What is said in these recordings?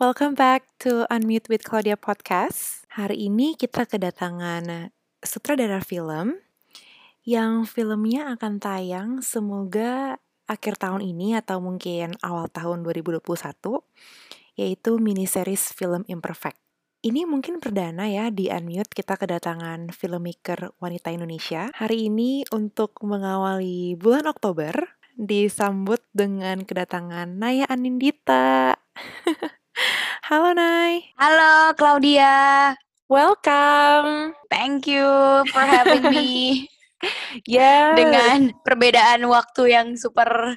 welcome back to Unmute with Claudia podcast. Hari ini kita kedatangan sutradara film yang filmnya akan tayang semoga akhir tahun ini atau mungkin awal tahun 2021 yaitu mini series film Imperfect. Ini mungkin perdana ya di Unmute kita kedatangan filmmaker wanita Indonesia. Hari ini untuk mengawali bulan Oktober disambut dengan kedatangan Naya Anindita. Halo Nay. Halo Claudia. Welcome. Thank you for having me. Ya. Dengan perbedaan waktu yang super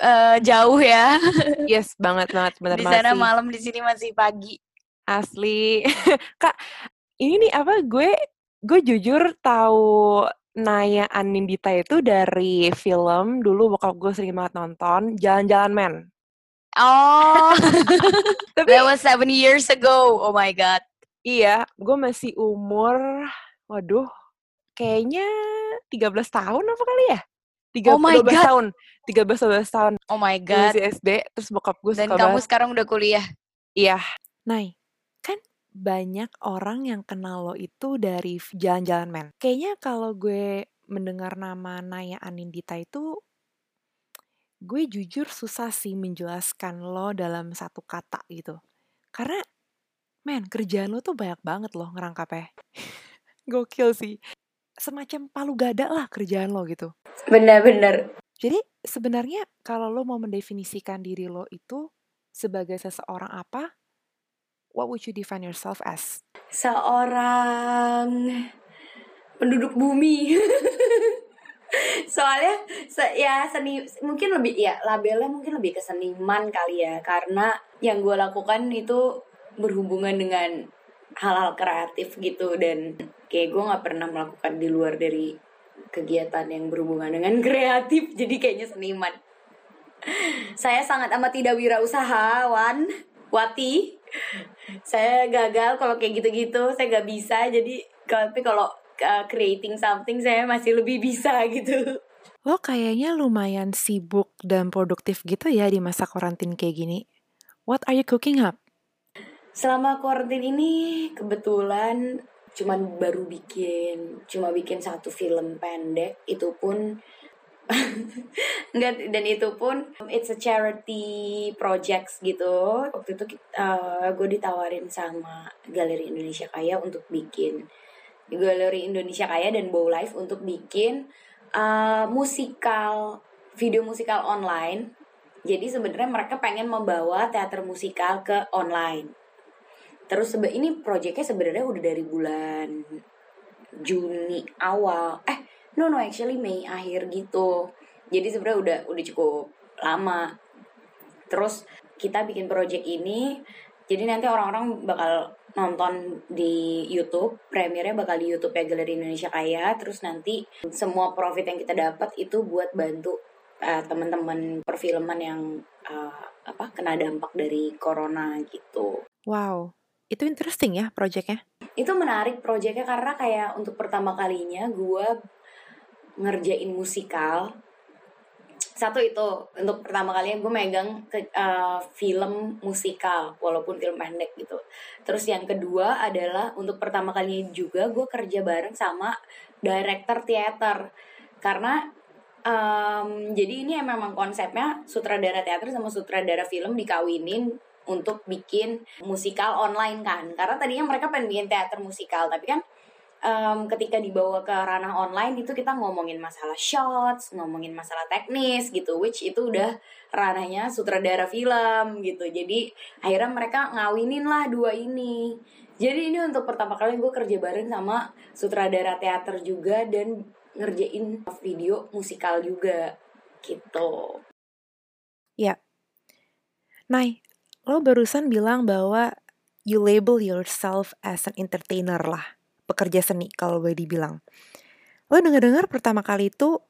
uh, jauh ya. Yes, banget banget benar Di sana malam di sini masih pagi. Asli. Kak, ini nih apa gue gue jujur tahu Naya Anindita itu dari film dulu bokap gue sering banget nonton Jalan-Jalan Men. Oh, Tapi, that was seven years ago. Oh my god. Iya, gue masih umur, waduh, kayaknya 13 tahun apa kali ya? 3, oh my 12 god. tahun, 13 12 tahun. Oh my god. Masih SD, terus bokap gue Dan kamu sekarang udah kuliah. Iya. Nah, kan banyak orang yang kenal lo itu dari Jalan-Jalan Men. Kayaknya kalau gue mendengar nama Naya Anindita itu, gue jujur susah sih menjelaskan lo dalam satu kata gitu. Karena, men, kerjaan lo tuh banyak banget loh ngerangkapnya. Gokil sih. Semacam palu gada lah kerjaan lo gitu. Bener-bener. Jadi sebenarnya kalau lo mau mendefinisikan diri lo itu sebagai seseorang apa, what would you define yourself as? Seorang penduduk bumi. Soalnya se ya seni mungkin lebih ya labelnya mungkin lebih ke seniman kali ya. Karena yang gue lakukan itu berhubungan dengan hal-hal kreatif gitu. Dan kayak gue nggak pernah melakukan di luar dari kegiatan yang berhubungan dengan kreatif. Jadi kayaknya seniman. Saya sangat amat tidak wirausahawan wati. Saya gagal kalau kayak gitu-gitu. Saya gak bisa. Jadi tapi kalau uh, creating something saya masih lebih bisa gitu. Lo kayaknya lumayan sibuk dan produktif gitu ya di masa karantin kayak gini. What are you cooking up? Selama karantin ini kebetulan cuman baru bikin cuma bikin satu film pendek itu pun Enggak, dan itu pun it's a charity projects gitu. Waktu itu uh, gue ditawarin sama Galeri Indonesia Kaya untuk bikin Galeri Indonesia Kaya dan Bow Life untuk bikin uh, musikal video musikal online. Jadi sebenarnya mereka pengen membawa teater musikal ke online. Terus sebe ini proyeknya sebenarnya udah dari bulan Juni awal. Eh, no no actually Mei akhir gitu jadi sebenarnya udah udah cukup lama terus kita bikin project ini jadi nanti orang-orang bakal nonton di YouTube, premiernya bakal di YouTube ya Galeri Indonesia Kaya. Terus nanti semua profit yang kita dapat itu buat bantu uh, teman-teman perfilman yang uh, apa kena dampak dari corona gitu. Wow, itu interesting ya proyeknya. Itu menarik proyeknya karena kayak untuk pertama kalinya gue ngerjain musikal satu itu untuk pertama kalinya gue megang ke, uh, film musikal walaupun film pendek gitu. Terus yang kedua adalah untuk pertama kalinya juga gue kerja bareng sama director teater. Karena um, jadi ini memang konsepnya sutradara teater sama sutradara film dikawinin untuk bikin musikal online kan. Karena tadinya mereka pengen bikin teater musikal tapi kan um, ketika dibawa ke ranah online itu kita ngomongin masalah shots, ngomongin masalah teknis gitu, which itu udah ranahnya sutradara film gitu. Jadi akhirnya mereka ngawinin lah dua ini. Jadi ini untuk pertama kali gue kerja bareng sama sutradara teater juga dan ngerjain video musikal juga gitu. Ya. Nay, lo barusan bilang bahwa you label yourself as an entertainer lah, pekerja seni kalau boleh dibilang. Lo denger-dengar pertama kali itu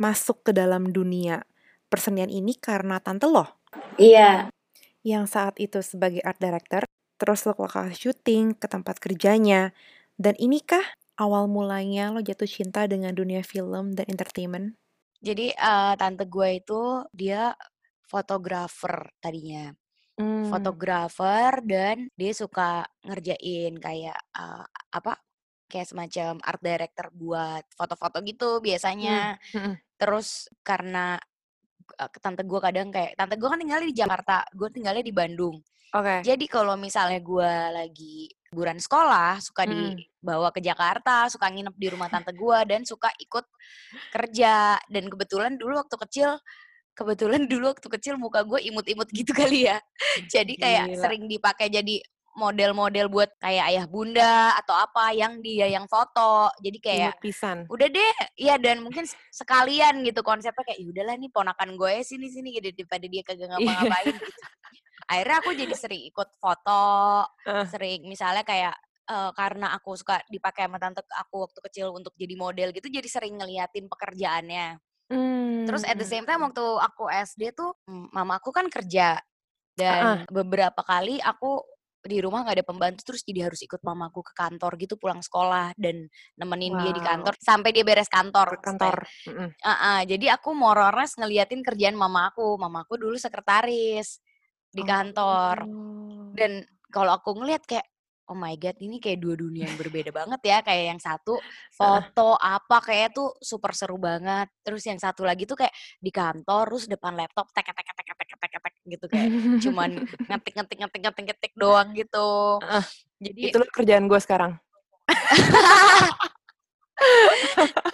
masuk ke dalam dunia persenian ini karena tante lo. Iya. Yang saat itu sebagai art director, terus lo ke lokasi syuting, ke tempat kerjanya, dan inikah awal mulanya lo jatuh cinta dengan dunia film dan entertainment? Jadi uh, tante gue itu dia fotografer tadinya. Hmm. Fotografer dan dia suka ngerjain kayak uh, apa? Kayak semacam art director buat foto-foto gitu biasanya. Hmm. Hmm. Terus karena uh, tante gue kadang kayak tante gue kan tinggalnya di Jakarta, gue tinggalnya di Bandung. Oke. Okay. Jadi kalau misalnya gue lagi liburan sekolah, suka hmm. dibawa ke Jakarta, suka nginep di rumah tante gue dan suka ikut kerja. Dan kebetulan dulu waktu kecil, kebetulan dulu waktu kecil muka gue imut-imut gitu kali ya. Jadi kayak Gila. sering dipakai jadi model-model buat kayak ayah bunda atau apa yang dia yang foto jadi kayak pisan udah deh iya dan mungkin sekalian gitu konsepnya kayak ya udahlah nih ponakan gue sini sini gitu daripada dia kagak iya. ngapa-ngapain gitu akhirnya aku jadi sering ikut foto uh. sering misalnya kayak uh, karena aku suka dipakai sama tante aku waktu kecil untuk jadi model gitu jadi sering ngeliatin pekerjaannya hmm. terus at the same time waktu aku SD tuh mama aku kan kerja dan uh -uh. beberapa kali aku di rumah nggak ada pembantu terus jadi harus ikut mamaku ke kantor gitu pulang sekolah dan nemenin wow. dia di kantor sampai dia beres kantor kantor mm -hmm. uh -uh, jadi aku morores ngeliatin kerjaan mama aku mama aku dulu sekretaris di kantor. Oh. Dan kalau aku ngeliat kayak oh my god ini kayak dua dunia yang berbeda banget ya kayak yang satu foto apa kayak tuh super seru banget terus yang satu lagi tuh kayak di kantor terus depan laptop tek tek tek tek tek tek tek gitu kayak cuman ngetik ngetik ngetik ngetik ngetik doang gitu jadi itu kerjaan gue sekarang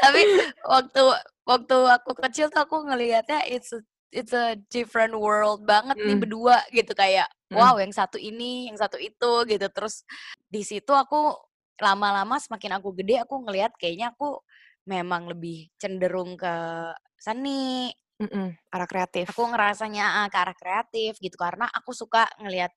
tapi waktu waktu aku kecil tuh aku ngelihatnya it's it's a different world banget mm. nih hmm. berdua gitu kayak mm. wow yang satu ini yang satu itu gitu terus di situ aku lama-lama semakin aku gede aku ngelihat kayaknya aku memang lebih cenderung ke seni Mm-mm, arah kreatif aku ngerasanya uh, ke arah kreatif gitu karena aku suka ngelihat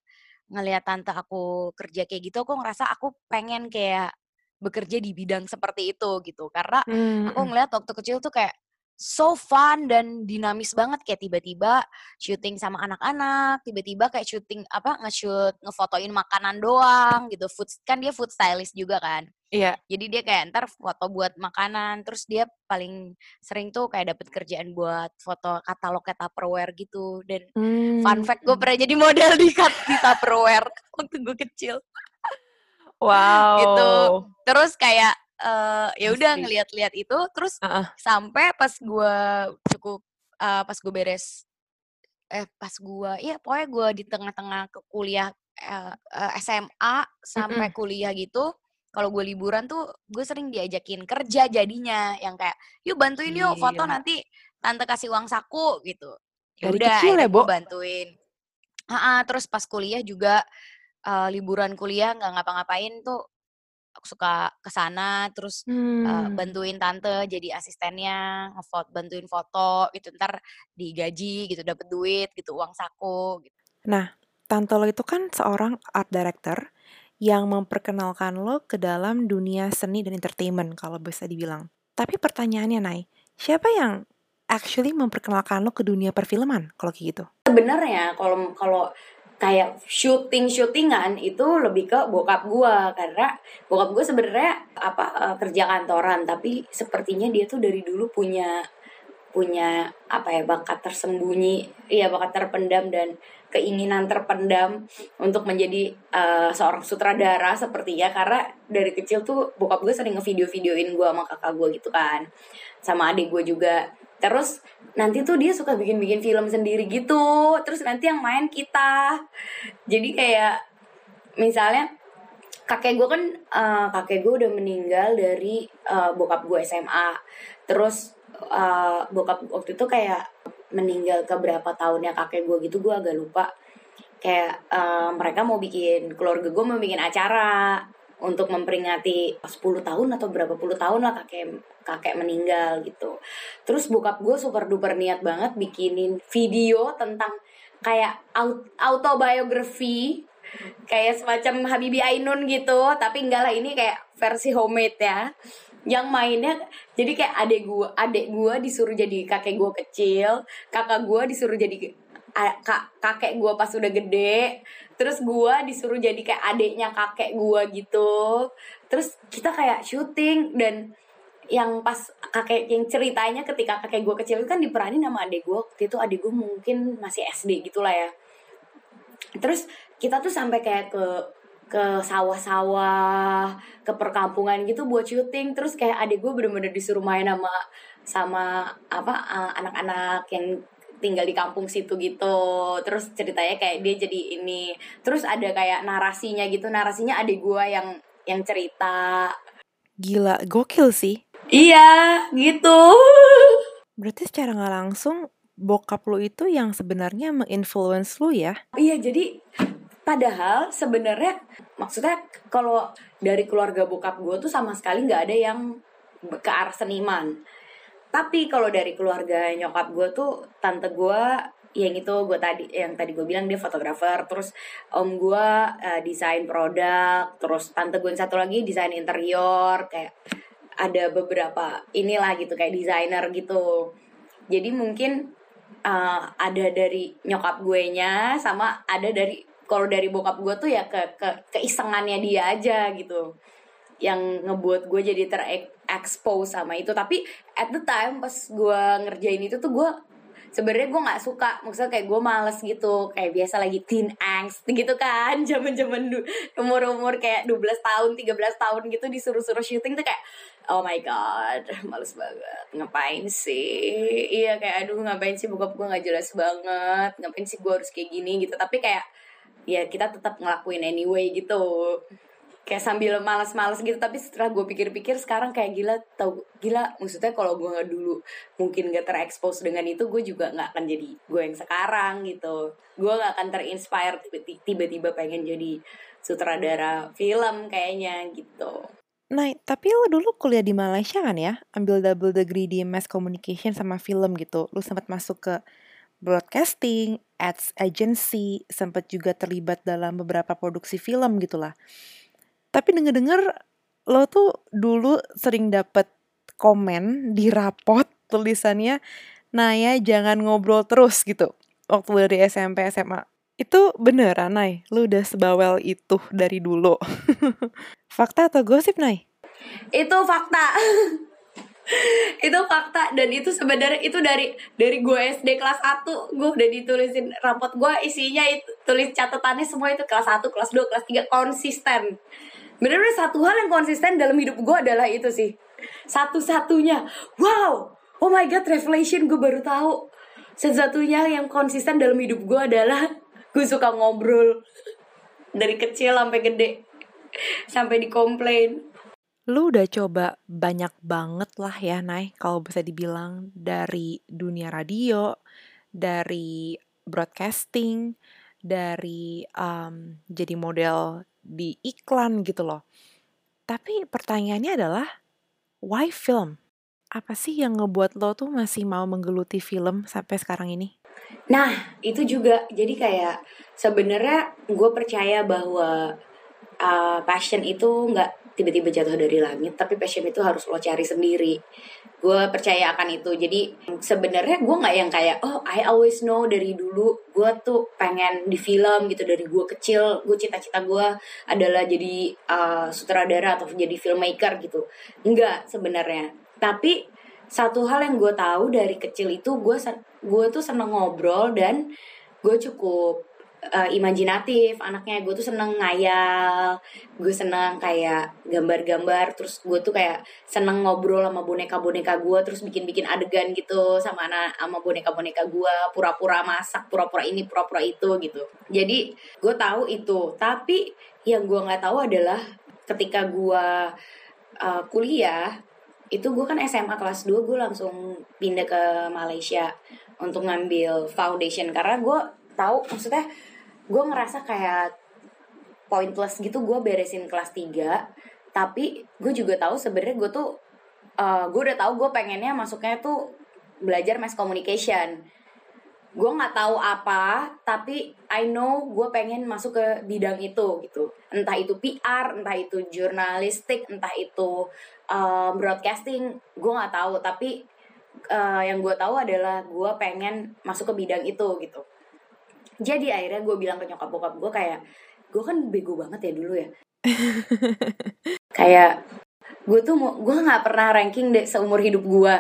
ngelihat tante aku kerja kayak gitu aku ngerasa aku pengen kayak bekerja di bidang seperti itu gitu karena mm-hmm. aku hmm. ngelihat waktu kecil tuh kayak so fun dan dinamis banget kayak tiba-tiba syuting sama anak-anak, tiba-tiba kayak syuting apa nge-shoot ngefotoin makanan doang gitu. Food kan dia food stylist juga kan. Iya. Jadi dia kayak ntar foto buat makanan, terus dia paling sering tuh kayak dapet kerjaan buat foto katalog kayak Tupperware gitu. Dan hmm. fun fact gue pernah jadi model di, di Tupperware waktu gue kecil. Wow. gitu. Terus kayak uh, ya udah ngeliat-liat itu terus uh -uh. sampai pas gue cukup uh, pas gue beres eh pas gue iya pokoknya gue di tengah-tengah ke kuliah uh, uh, SMA sampai mm -hmm. kuliah gitu kalau gue liburan tuh gue sering diajakin kerja jadinya yang kayak yuk bantuin yuk foto nanti tante kasih uang saku gitu. Ya udah ya, gue bantuin. Uh -uh, terus pas kuliah juga uh, liburan kuliah nggak ngapa-ngapain tuh aku suka ke sana terus hmm. uh, bantuin tante jadi asistennya ngefoto bantuin foto gitu ntar digaji gitu dapet duit gitu uang saku gitu. Nah, tante lo itu kan seorang art director yang memperkenalkan lo ke dalam dunia seni dan entertainment kalau bisa dibilang. Tapi pertanyaannya Nay, siapa yang actually memperkenalkan lo ke dunia perfilman kalau kayak gitu? Sebenarnya kalau kalau kayak syuting syutingan itu lebih ke bokap gue karena bokap gue sebenarnya apa uh, kerja kantoran. Tapi sepertinya dia tuh dari dulu punya punya apa ya bakat tersembunyi. Iya bakat terpendam dan keinginan terpendam untuk menjadi uh, seorang sutradara sepertinya. Karena dari kecil tuh bokap gue sering ngevideo-videoin gue sama kakak gue gitu kan. Sama adik gue juga terus nanti tuh dia suka bikin-bikin film sendiri gitu. Terus nanti yang main kita. Jadi kayak misalnya kakek gue kan uh, kakek gue udah meninggal dari uh, bokap gue SMA terus uh, bokap waktu itu kayak meninggal ke berapa tahunnya kakek gue gitu gue agak lupa. Kayak uh, mereka mau bikin keluarga gue mau bikin acara untuk memperingati 10 tahun atau berapa puluh tahun lah kakek kakek meninggal gitu. Terus bokap gue super duper niat banget bikinin video tentang kayak autobiografi kayak semacam Habibi Ainun gitu tapi enggak lah ini kayak versi homemade ya yang mainnya jadi kayak adek gua adek gua disuruh jadi kakek gua kecil kakak gua disuruh jadi kak kakek gua pas udah gede terus gua disuruh jadi kayak adeknya kakek gua gitu. Terus kita kayak syuting dan yang pas kakek yang ceritanya ketika kakek gue kecil itu kan diperanin sama adik gue waktu itu adik gue mungkin masih SD gitulah ya. Terus kita tuh sampai kayak ke ke sawah-sawah ke perkampungan gitu buat syuting. Terus kayak adik gue bener-bener disuruh main sama sama apa anak-anak yang tinggal di kampung situ gitu terus ceritanya kayak dia jadi ini terus ada kayak narasinya gitu narasinya adik gue yang yang cerita gila gokil sih Iya, gitu. Berarti secara nggak langsung bokap lu itu yang sebenarnya menginfluence lu ya? Iya, jadi padahal sebenarnya maksudnya kalau dari keluarga bokap gue tuh sama sekali nggak ada yang ke arah seniman. Tapi kalau dari keluarga nyokap gue tuh tante gue yang itu gue tadi yang tadi gue bilang dia fotografer. Terus om gue uh, desain produk terus tante gue satu lagi desain interior kayak ada beberapa inilah gitu kayak desainer gitu. Jadi mungkin uh, ada dari nyokap gue nya sama ada dari kalau dari bokap gue tuh ya ke ke keisengannya dia aja gitu. Yang ngebuat gue jadi terexpose sama itu. Tapi at the time pas gue ngerjain itu tuh gue sebenarnya gue nggak suka. Maksudnya kayak gue males gitu. Kayak biasa lagi teen angst gitu kan. Zaman zaman umur umur kayak 12 tahun 13 tahun gitu disuruh-suruh syuting tuh kayak oh my god males banget. Ngapain sih? Iya kayak aduh ngapain sih bokap gue nggak jelas banget? Ngapain sih gue harus kayak gini gitu? Tapi kayak ya kita tetap ngelakuin anyway gitu kayak sambil malas-malas gitu tapi setelah gue pikir-pikir sekarang kayak gila tau gila maksudnya kalau gue nggak dulu mungkin gak terekspos dengan itu gue juga nggak akan jadi gue yang sekarang gitu gue nggak akan terinspire tiba-tiba pengen jadi sutradara film kayaknya gitu Nah, tapi lo dulu kuliah di Malaysia kan ya? Ambil double degree di mass communication sama film gitu. Lo sempat masuk ke broadcasting, ads agency, sempat juga terlibat dalam beberapa produksi film gitulah. Tapi denger-denger lo tuh dulu sering dapet komen di rapot tulisannya Naya jangan ngobrol terus gitu waktu dari SMP SMA itu beneran Nay? Lu udah sebawel itu dari dulu? Fakta atau gosip Nay? Itu fakta. Itu fakta dan itu sebenarnya itu dari dari gue SD kelas 1 gue udah ditulisin rapot gue isinya itu tulis catatannya semua itu kelas 1, kelas 2, kelas 3 konsisten bener-bener satu hal yang konsisten dalam hidup gue adalah itu sih. Satu-satunya. Wow! Oh my god revelation. Gue baru tahu. Satu-satunya yang konsisten dalam hidup gue adalah gue suka ngobrol. Dari kecil sampai gede. Sampai dikomplain. Lu udah coba banyak banget lah ya Nay. Kalau bisa dibilang dari dunia radio dari broadcasting dari um, jadi model di iklan gitu loh. Tapi pertanyaannya adalah, why film? Apa sih yang ngebuat lo tuh masih mau menggeluti film sampai sekarang ini? Nah, itu juga. Jadi kayak sebenarnya gue percaya bahwa uh, passion itu nggak tiba-tiba jatuh dari langit tapi passion itu harus lo cari sendiri. Gue percaya akan itu. Jadi sebenarnya gue nggak yang kayak oh I always know dari dulu. Gue tuh pengen di film gitu dari gue kecil gue cita-cita gue adalah jadi uh, sutradara atau jadi filmmaker gitu. Enggak sebenarnya. Tapi satu hal yang gue tahu dari kecil itu gue gue tuh seneng ngobrol dan gue cukup uh, imajinatif. Anaknya gue tuh seneng ngayal. Gue seneng kayak gambar-gambar. Terus gue tuh kayak seneng ngobrol sama boneka-boneka gue. Terus bikin-bikin adegan gitu sama anak sama boneka-boneka gue. Pura-pura masak pura-pura ini pura-pura itu gitu. Jadi gue tahu itu. Tapi yang gue nggak tahu adalah ketika gue uh, kuliah itu gue kan SMA kelas 2 gue langsung pindah ke Malaysia untuk ngambil foundation. Karena gue tahu maksudnya gue ngerasa kayak pointless gitu gue beresin kelas 3 tapi gue juga tahu sebenarnya gue tuh uh, gue udah tahu gue pengennya masuknya tuh belajar mass communication. Gue nggak tahu apa tapi I know gue pengen masuk ke bidang itu gitu. Entah itu PR entah itu jurnalistik entah itu uh, broadcasting gue nggak tahu. Tapi uh, yang gue tahu adalah gue pengen masuk ke bidang itu gitu jadi akhirnya gue bilang ke nyokap bokap gue kayak gue kan bego banget ya dulu ya. Kayak gue tuh mau gue nggak pernah ranking deh seumur hidup gue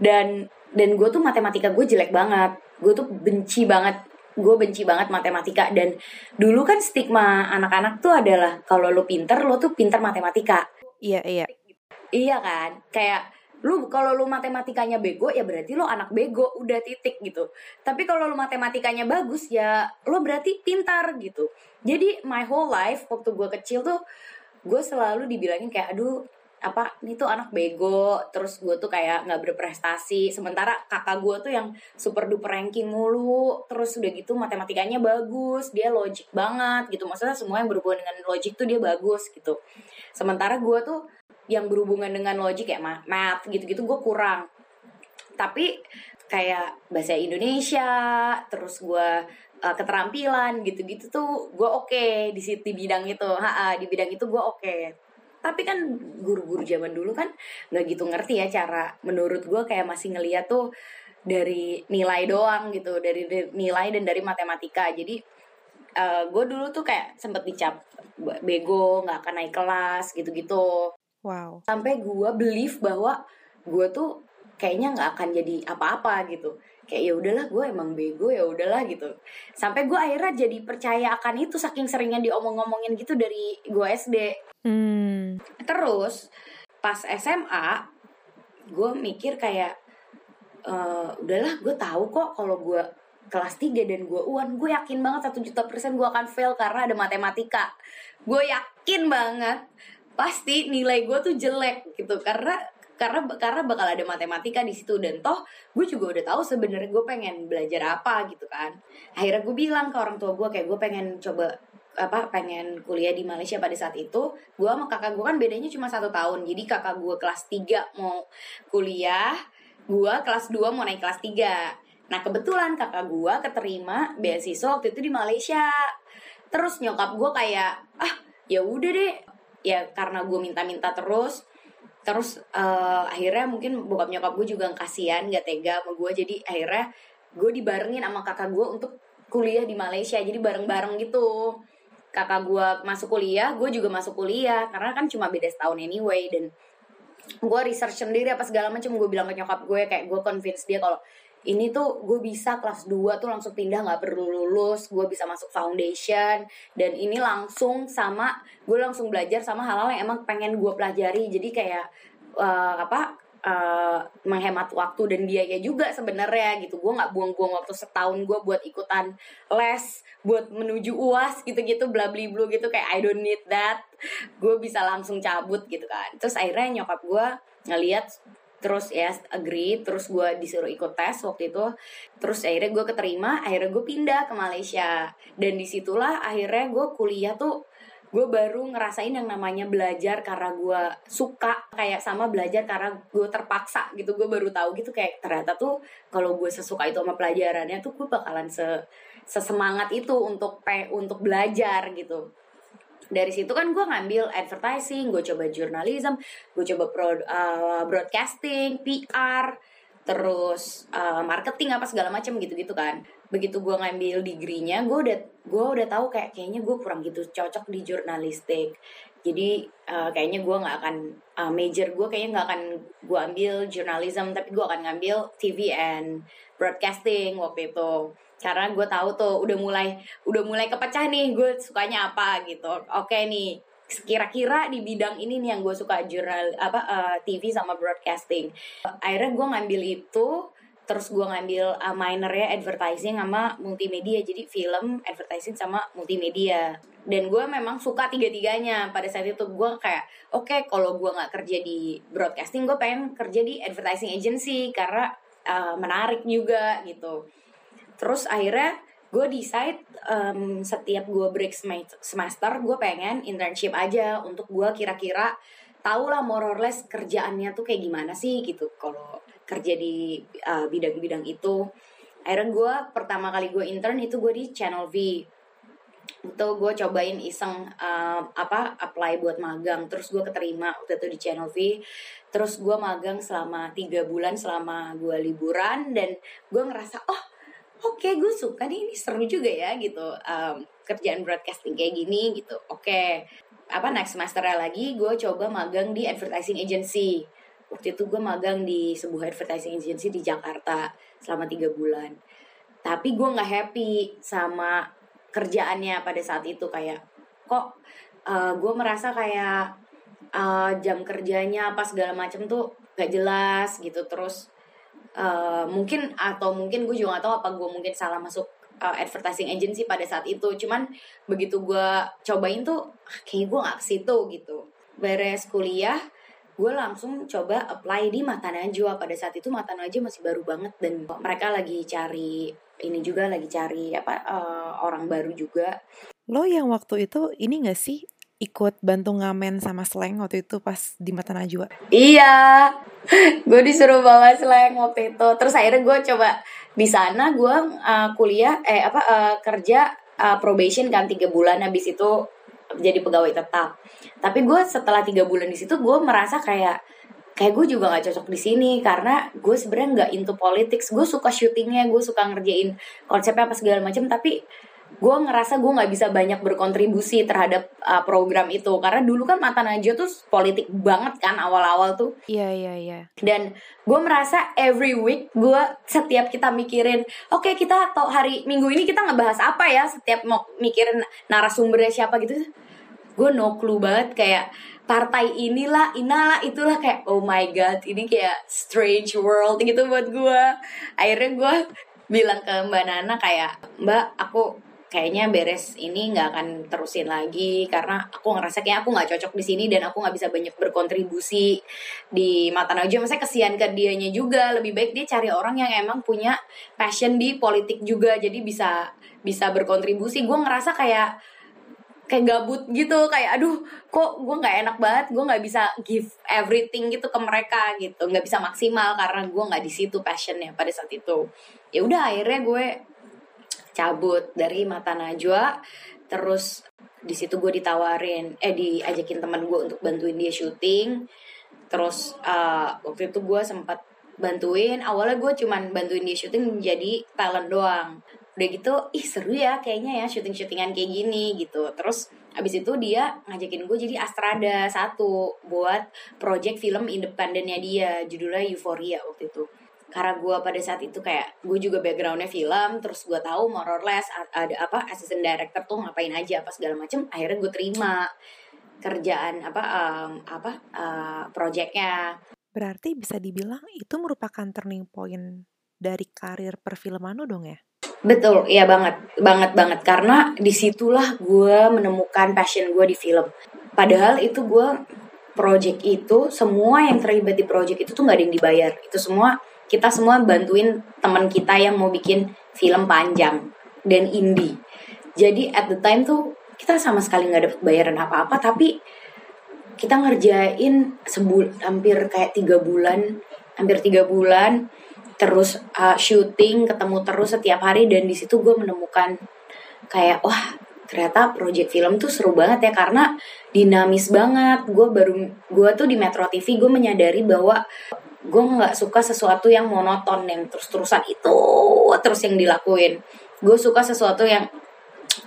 dan dan gue tuh matematika gue jelek banget. Gue tuh benci banget gue benci banget matematika. Dan dulu kan stigma anak-anak tuh adalah kalau lo pinter lo tuh pinter matematika. Iya iya. Iya kan? Kayak lu kalau lu matematikanya bego ya berarti lo anak bego udah titik gitu. Tapi kalau lu matematikanya bagus ya lo berarti pintar gitu. Jadi my whole life waktu gue kecil tuh gue selalu dibilangin kayak aduh apa ini tuh anak bego. Terus gue tuh kayak nggak berprestasi. Sementara kakak gue tuh yang super duper ranking mulu. Terus udah gitu matematikanya bagus dia logic banget gitu. Maksudnya semua yang berhubungan dengan logic tuh dia bagus gitu. Sementara gue tuh yang berhubungan dengan logic ya math gitu-gitu gue kurang. Tapi kayak bahasa Indonesia terus gue uh, keterampilan gitu-gitu tuh gue oke okay di di bidang itu. Ha, di bidang itu gue oke. Okay tapi kan guru-guru zaman dulu kan nggak gitu ngerti ya cara menurut gue kayak masih ngeliat tuh dari nilai doang gitu dari, nilai dan dari matematika. Jadi uh, gue dulu tuh kayak sempet dicap bego nggak akan naik kelas gitu-gitu wow. Sampai gue believe bahwa gue tuh kayaknya nggak akan jadi apa-apa gitu. Kayak ya udahlah gue emang bego ya udahlah gitu. Sampai gue akhirnya jadi percaya akan itu saking seringnya diomong-ngomongin gitu dari gue SD hmm. terus pas SMA gue mikir kayak uh, udahlah gue tahu kok kalau gue kelas 3 dan gue uan gue yakin banget satu juta persen gue akan fail karena ada matematika. Gue yakin banget pasti nilai gue tuh jelek gitu. Karena karena karena bakal ada matematika di situ. Dan toh gue juga udah tahu sebenarnya gue pengen belajar apa gitu kan. Akhirnya gue bilang ke orang tua gue kayak gue pengen coba apa pengen kuliah di Malaysia pada saat itu. Gue sama kakak gue kan bedanya cuma satu tahun. Jadi kakak gue kelas 3 mau kuliah gue kelas 2 mau naik kelas 3 nah kebetulan kakak gue keterima beasiswa waktu itu di Malaysia. Terus nyokap gue kayak ah ya udah deh ya karena gue minta-minta terus terus uh, akhirnya mungkin bokap nyokap gue juga kasihan gak tega sama gue jadi akhirnya gue dibarengin sama kakak gue untuk kuliah di Malaysia. Jadi bareng-bareng gitu. Kakak gue masuk kuliah gue juga masuk kuliah. Karena kan cuma beda setahun anyway. Dan gue research sendiri apa segala macam gue bilang ke nyokap gue kayak gue convince dia kalau ini tuh gue bisa kelas 2 tuh langsung pindah nggak perlu lulus gue bisa masuk foundation. Dan ini langsung sama gue langsung belajar sama hal-hal yang emang pengen gue pelajari. Jadi kayak uh, apa uh, menghemat waktu dan biaya juga sebenarnya gitu. Gue nggak buang-buang waktu setahun gue buat ikutan les buat menuju uas gitu-gitu bla bla bla gitu. Kayak I don't need that. Gue bisa langsung cabut gitu kan. Terus akhirnya nyokap gue ngeliat terus ya agree terus gue disuruh ikut tes waktu itu. Terus akhirnya gue keterima akhirnya gue pindah ke Malaysia. Dan di situlah akhirnya gue kuliah tuh gue baru ngerasain yang namanya belajar karena gue suka kayak sama belajar karena gue terpaksa gitu. Gue baru tahu gitu kayak ternyata tuh kalau gue sesuka itu sama pelajarannya tuh gue bakalan se sesemangat itu untuk pe untuk belajar gitu dari situ kan gue ngambil advertising gue coba journalism gue coba pro, uh, broadcasting PR terus uh, marketing apa segala macam gitu-gitu kan. Begitu gue ngambil degree-nya gue udah gue udah tahu kayak kayaknya gue kurang gitu cocok di jurnalistik. Jadi uh, kayaknya gue nggak akan uh, major gue kayaknya nggak akan gue ambil journalism tapi gue akan ngambil TV and broadcasting waktu itu karena gue tahu tuh udah mulai udah mulai kepecah nih gue sukanya apa gitu. Oke nih kira-kira di bidang ini nih yang gue suka jurnal apa uh, eh, TV sama broadcasting. Akhirnya gue ngambil itu terus gue ngambil uh, minornya advertising sama multimedia. Jadi film advertising sama multimedia. Dan gue memang suka tiga-tiganya. Pada saat itu gue kayak oke okay, kalau gue nggak kerja di broadcasting gue pengen kerja di advertising agency karena uh, menarik juga gitu terus akhirnya gue decide um, setiap gue break semester gue pengen internship aja untuk gue kira-kira tau lah more or less kerjaannya tuh kayak gimana sih gitu. Kalau kerja di uh, bidang-bidang itu. Akhirnya gue pertama kali gue intern itu gue di Channel V. Itu gue cobain iseng uh, apa apply buat magang. Terus gue keterima waktu itu di Channel V. Terus gue magang selama tiga bulan selama gue liburan. Dan gue ngerasa oh oke okay, gue suka nih ini seru juga ya gitu. Um, kerjaan broadcasting kayak gini gitu. Oke okay. apa next semester lagi gue coba magang di advertising agency. Waktu itu gue magang di sebuah advertising agency di Jakarta selama tiga bulan. Tapi gue nggak happy sama kerjaannya pada saat itu. Kayak kok uh, gue merasa kayak uh, jam kerjanya apa segala macam tuh gak jelas gitu. Terus uh, mungkin atau mungkin gue juga gak tahu apa gue mungkin salah masuk uh, advertising agency pada saat itu. Cuman begitu gue cobain tuh ah, kayak gue gak ke situ gitu. Beres kuliah gue langsung coba apply di Mata Najwa pada saat itu Mata Najwa masih baru banget dan mereka lagi cari ini juga lagi cari apa uh, orang baru juga. Lo yang waktu itu ini gak sih ikut bantu ngamen sama slang waktu itu pas di Mata Najwa. Iya. Gue disuruh bawa slang waktu itu. Terus akhirnya gue coba di sana gue uh, kuliah eh apa uh, kerja uh, probation kan tiga bulan. Habis itu jadi pegawai tetap. Tapi gue setelah tiga bulan di situ gue merasa kayak kayak gue juga nggak cocok di sini. Karena gue sebenarnya nggak into politics. Gue suka syutingnya gue suka ngerjain konsepnya apa segala macam. Tapi gue ngerasa gue nggak bisa banyak berkontribusi terhadap uh, program itu. Karena dulu kan mata najwa tuh politik banget kan awal-awal tuh. Iya iya iya. Dan gue merasa every week gue setiap kita mikirin oke okay, kita atau hari minggu ini kita ngebahas apa ya? Setiap mau mikirin narasumbernya siapa gitu. Gue no clue banget kayak partai inilah inalah itulah. Kayak oh my god ini kayak strange world gitu buat gue akhirnya gue bilang ke mbak Nana kayak mbak aku kayaknya beres ini nggak akan terusin lagi karena aku ngerasa kayak aku nggak cocok di sini dan aku nggak bisa banyak berkontribusi di mata Najwa. Saya kesian ke dianya juga. Lebih baik dia cari orang yang emang punya passion di politik juga, jadi bisa bisa berkontribusi. Gue ngerasa kayak kayak gabut gitu kayak aduh kok gue nggak enak banget gue nggak bisa give everything gitu ke mereka gitu nggak bisa maksimal karena gue nggak di situ passionnya pada saat itu ya udah akhirnya gue cabut dari mata najwa terus di situ gue ditawarin eh diajakin teman gue untuk bantuin dia syuting. Terus uh, waktu itu gue sempat bantuin. Awalnya gue cuman bantuin dia syuting jadi talent doang. Udah gitu ih seru ya kayaknya ya syuting syutingan kayak gini gitu. Terus abis itu dia ngajakin gue jadi Astrada satu buat project film independennya dia judulnya Euphoria waktu itu karena gue pada saat itu kayak gue juga backgroundnya film terus gue tahu more or less ada apa assistant director tuh ngapain aja apa segala macem akhirnya gue terima kerjaan apa um, apa uh, projectnya berarti bisa dibilang itu merupakan turning point dari karir perfilman lo dong ya Betul, iya banget, banget banget karena di situlah gue menemukan passion gue di film. Padahal itu gue project itu semua yang terlibat di project itu tuh nggak ada yang dibayar. Itu semua kita semua bantuin teman kita yang mau bikin film panjang dan indie. Jadi at the time tuh kita sama sekali nggak dapet bayaran apa-apa, tapi kita ngerjain sebul hampir kayak tiga bulan, hampir tiga bulan terus uh, syuting ketemu terus setiap hari dan di situ gue menemukan kayak wah ternyata project film tuh seru banget ya karena dinamis banget gue baru gue tuh di Metro TV gue menyadari bahwa gue nggak suka sesuatu yang monoton yang terus terusan itu terus yang dilakuin. Gue suka sesuatu yang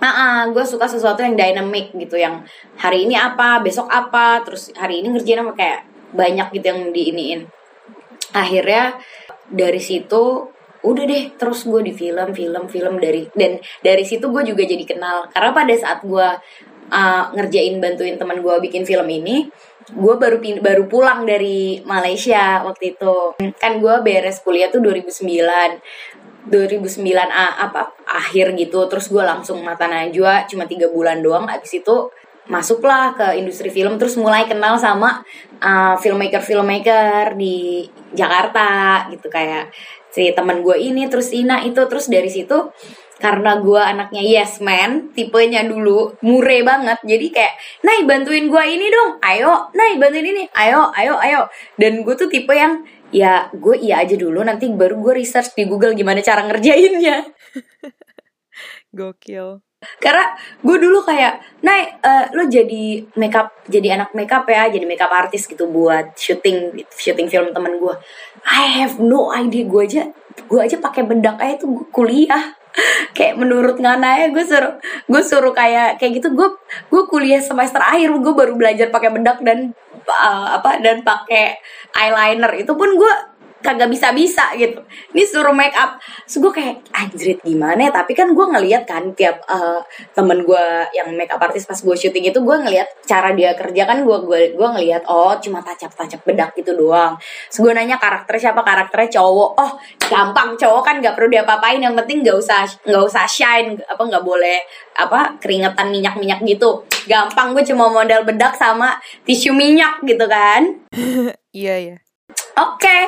ah, gue suka sesuatu yang dynamic gitu yang hari ini apa besok apa terus hari ini ngerjain apa kayak banyak gitu yang diiniin. Akhirnya dari situ udah deh terus gue di film film film dari dan dari situ gue juga jadi kenal. Karena pada saat gue uh, ngerjain bantuin teman gue bikin film ini gue baru baru pulang dari Malaysia waktu itu. Kan gue beres kuliah tuh 2009 2009 a, apa akhir gitu. Terus gue langsung mata najwa cuma tiga bulan doang. Abis itu masuklah ke industri film terus mulai kenal sama uh, filmmaker filmmaker di Jakarta gitu. Kayak si teman gue ini terus Ina itu. Terus dari situ karena gue anaknya yes man. Tipenya dulu mure banget. Jadi kayak Nay bantuin gue ini dong. Ayo Nay bantuin ini. Ayo ayo ayo. Dan gue tuh tipe yang ya gue iya aja dulu. Nanti baru gue research di Google gimana cara ngerjainnya. Gokil. Karena gue dulu kayak naik uh, lo jadi makeup jadi anak makeup ya jadi makeup artis gitu buat syuting syuting film temen gue I have no idea. Gue aja gue aja pakai bedak aja tuh kuliah kayak menurut Ngana ya gue suruh gue suruh kayak kayak gitu. Gue gue kuliah semester akhir gue baru belajar pakai bedak dan uh, apa dan pakai eyeliner. Itu pun gue kagak bisa bisa gitu. Ini suruh make up. So gue kayak anjrit gimana ya? Tapi kan gue ngeliat kan tiap uh, temen gue yang make up artist pas gue syuting itu gue ngeliat cara dia kerja kan gue gue gue ngeliat oh cuma tacap tacap bedak gitu doang. So gue nanya karakter siapa? Karakternya cowok. Oh gampang cowok kan nggak perlu diapa-apain. Yang penting nggak usah nggak usah shine apa nggak boleh apa keringetan minyak minyak gitu. Gampang gue cuma modal bedak sama tisu minyak gitu kan. Iya iya oke okay,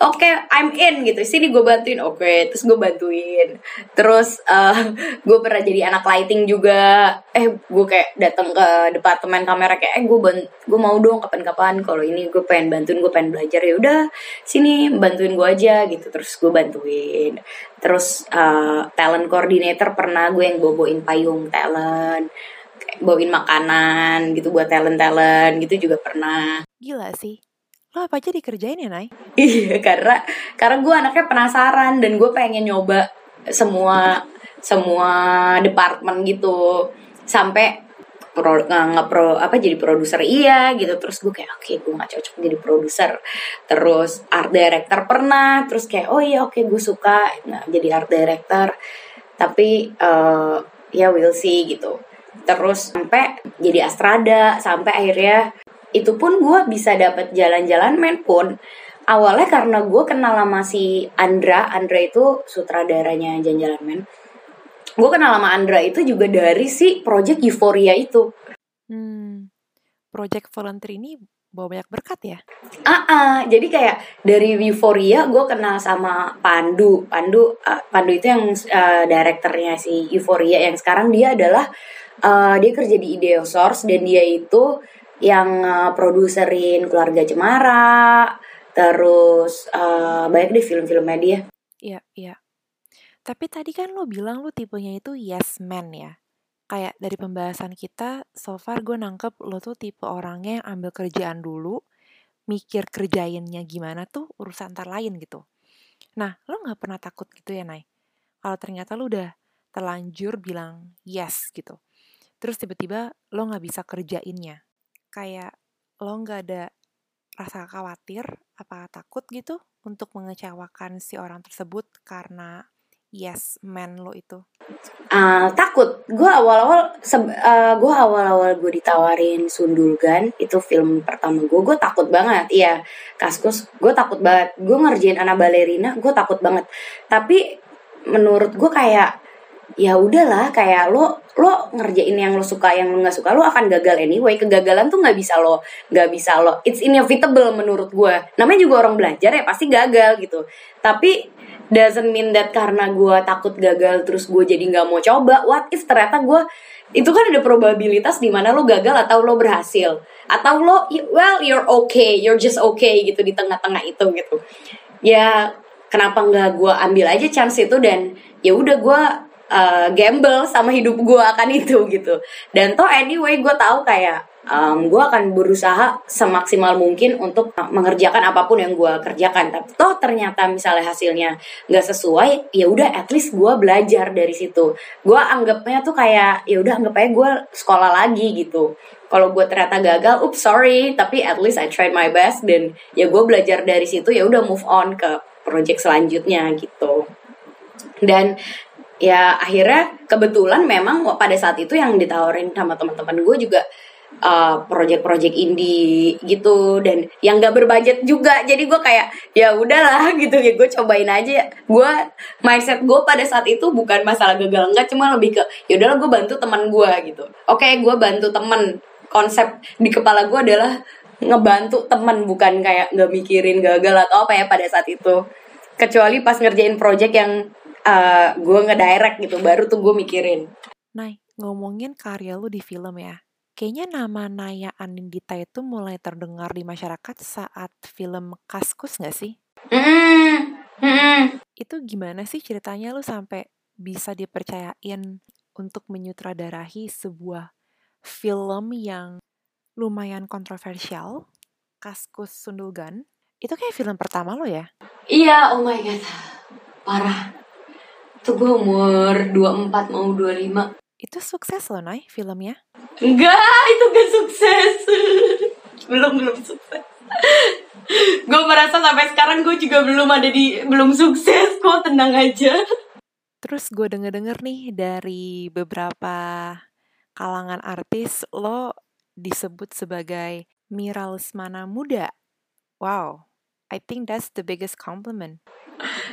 oke okay, I'm in gitu. Sini gue bantuin. Oke okay. terus gue bantuin. Terus uh, gue pernah jadi anak lighting juga. Eh gue kayak datang ke departemen kamera kayak eh gue gue mau dong kapan-kapan. Kalau ini gue pengen bantuin gue pengen belajar ya udah sini bantuin gue aja gitu. Terus gue bantuin. Terus uh, talent coordinator pernah gue yang boboin payung talent bawain makanan gitu buat talent talent gitu juga pernah. Gila sih lo apa aja dikerjain ya Nay? iya karena karena gue anaknya penasaran dan gue pengen nyoba semua semua departemen gitu. Sampai pro nggak pro apa jadi produser. Iya gitu. Terus gue kayak oke okay, gue nggak cocok jadi produser. Terus art director pernah. Terus kayak oh iya oke okay, gue suka nah, jadi art director. Tapi uh, ya we'll see gitu. Terus sampai jadi astrada. Sampai akhirnya itu pun gue bisa dapat jalan-jalan main pun. Awalnya karena gue kenal sama si Andra Andra itu sutradaranya jalan-jalan men. Gue kenal sama Andra itu juga dari si project Euphoria itu. Hmm, project volunteer ini bawa banyak berkat ya? Ah uh -uh, jadi kayak dari Euphoria gue kenal sama Pandu. Pandu uh, Pandu itu yang uh, direkturnya si Euphoria. Yang sekarang dia adalah uh, dia kerja di Ideo Source dan dia itu yang uh, produserin keluarga Cemara, terus uh, banyak deh film-filmnya dia. Iya, iya. Tapi tadi kan lo bilang lo tipenya itu yes man ya. Kayak dari pembahasan kita, so far gue nangkep lo tuh tipe orangnya yang ambil kerjaan dulu, mikir kerjainnya gimana tuh urusan ntar lain gitu. Nah, lo gak pernah takut gitu ya, Nay? Kalau ternyata lo udah terlanjur bilang yes gitu. Terus tiba-tiba lo gak bisa kerjainnya kayak lo nggak ada rasa khawatir apa takut gitu untuk mengecewakan si orang tersebut karena yes man lo itu? Uh, takut. Gue awal-awal, uh, gue awal-awal gue ditawarin Sundulgan itu film pertama gue, gue takut banget. Iya, kaskus, gue takut banget. Gue ngerjain anak balerina, gue takut banget. Tapi menurut gue kayak ya udahlah kayak lo lo ngerjain yang lo suka yang lo nggak suka lo akan gagal anyway. Kegagalan tuh nggak bisa lo nggak bisa lo it's inevitable menurut gue namanya juga orang belajar ya pasti gagal gitu. Tapi doesn't mean that karena gue takut gagal terus gue jadi nggak mau coba what if ternyata gue itu kan ada probabilitas di mana lo gagal atau lo berhasil. Atau lo well you're okay you're just okay gitu di tengah-tengah itu gitu. Ya kenapa nggak gue ambil aja chance itu dan ya udah gue uh, gamble sama hidup gue akan itu gitu. Dan toh anyway gue tahu kayak um, gue akan berusaha semaksimal mungkin untuk mengerjakan apa pun yang gue kerjakan. Tapi toh ternyata misalnya hasilnya nggak sesuai ya udah at least gue belajar dari situ. Gue anggapnya tuh kayak ya udah anggap gue sekolah lagi gitu. Kalau gue ternyata gagal, ups sorry, tapi at least I tried my best dan ya gue belajar dari situ ya udah move on ke project selanjutnya gitu. Dan ya akhirnya kebetulan memang pada saat itu yang ditawarin sama teman-teman gue juga uh, project-project indie gitu. Dan yang gak berbudget juga. Jadi gue kayak ya udahlah gitu. Ya gue cobain aja. Gue mindset gue pada saat itu bukan masalah gagal enggak cuma lebih ke ya udahlah gue bantu teman gue gitu. Oke okay, gue bantu teman. Konsep di kepala gue adalah ngebantu teman bukan kayak nggak mikirin gagal atau apa ya pada saat itu. Kecuali pas ngerjain project yang uh, gue ngedirect gitu baru tuh gue mikirin Nah, ngomongin karya lu di film ya. Kayaknya nama Naya Anindita itu mulai terdengar di masyarakat saat film Kaskus gak sih? Mm-mm. Mm-mm. Itu gimana sih ceritanya lu sampai bisa dipercayain untuk menyutradarahi sebuah film yang lumayan kontroversial, Kaskus Sundulgan. Itu kayak film pertama lo ya? Iya, oh my god. Parah. Tuh gue umur 24 mau 25. Itu sukses loh, Nay, filmnya. Enggak, itu gak sukses. belum, belum sukses. gue merasa sampai sekarang gue juga belum ada di belum sukses kok tenang aja terus gue denger denger nih dari beberapa kalangan artis lo disebut sebagai Mira Lesmana muda wow I think that's the biggest compliment.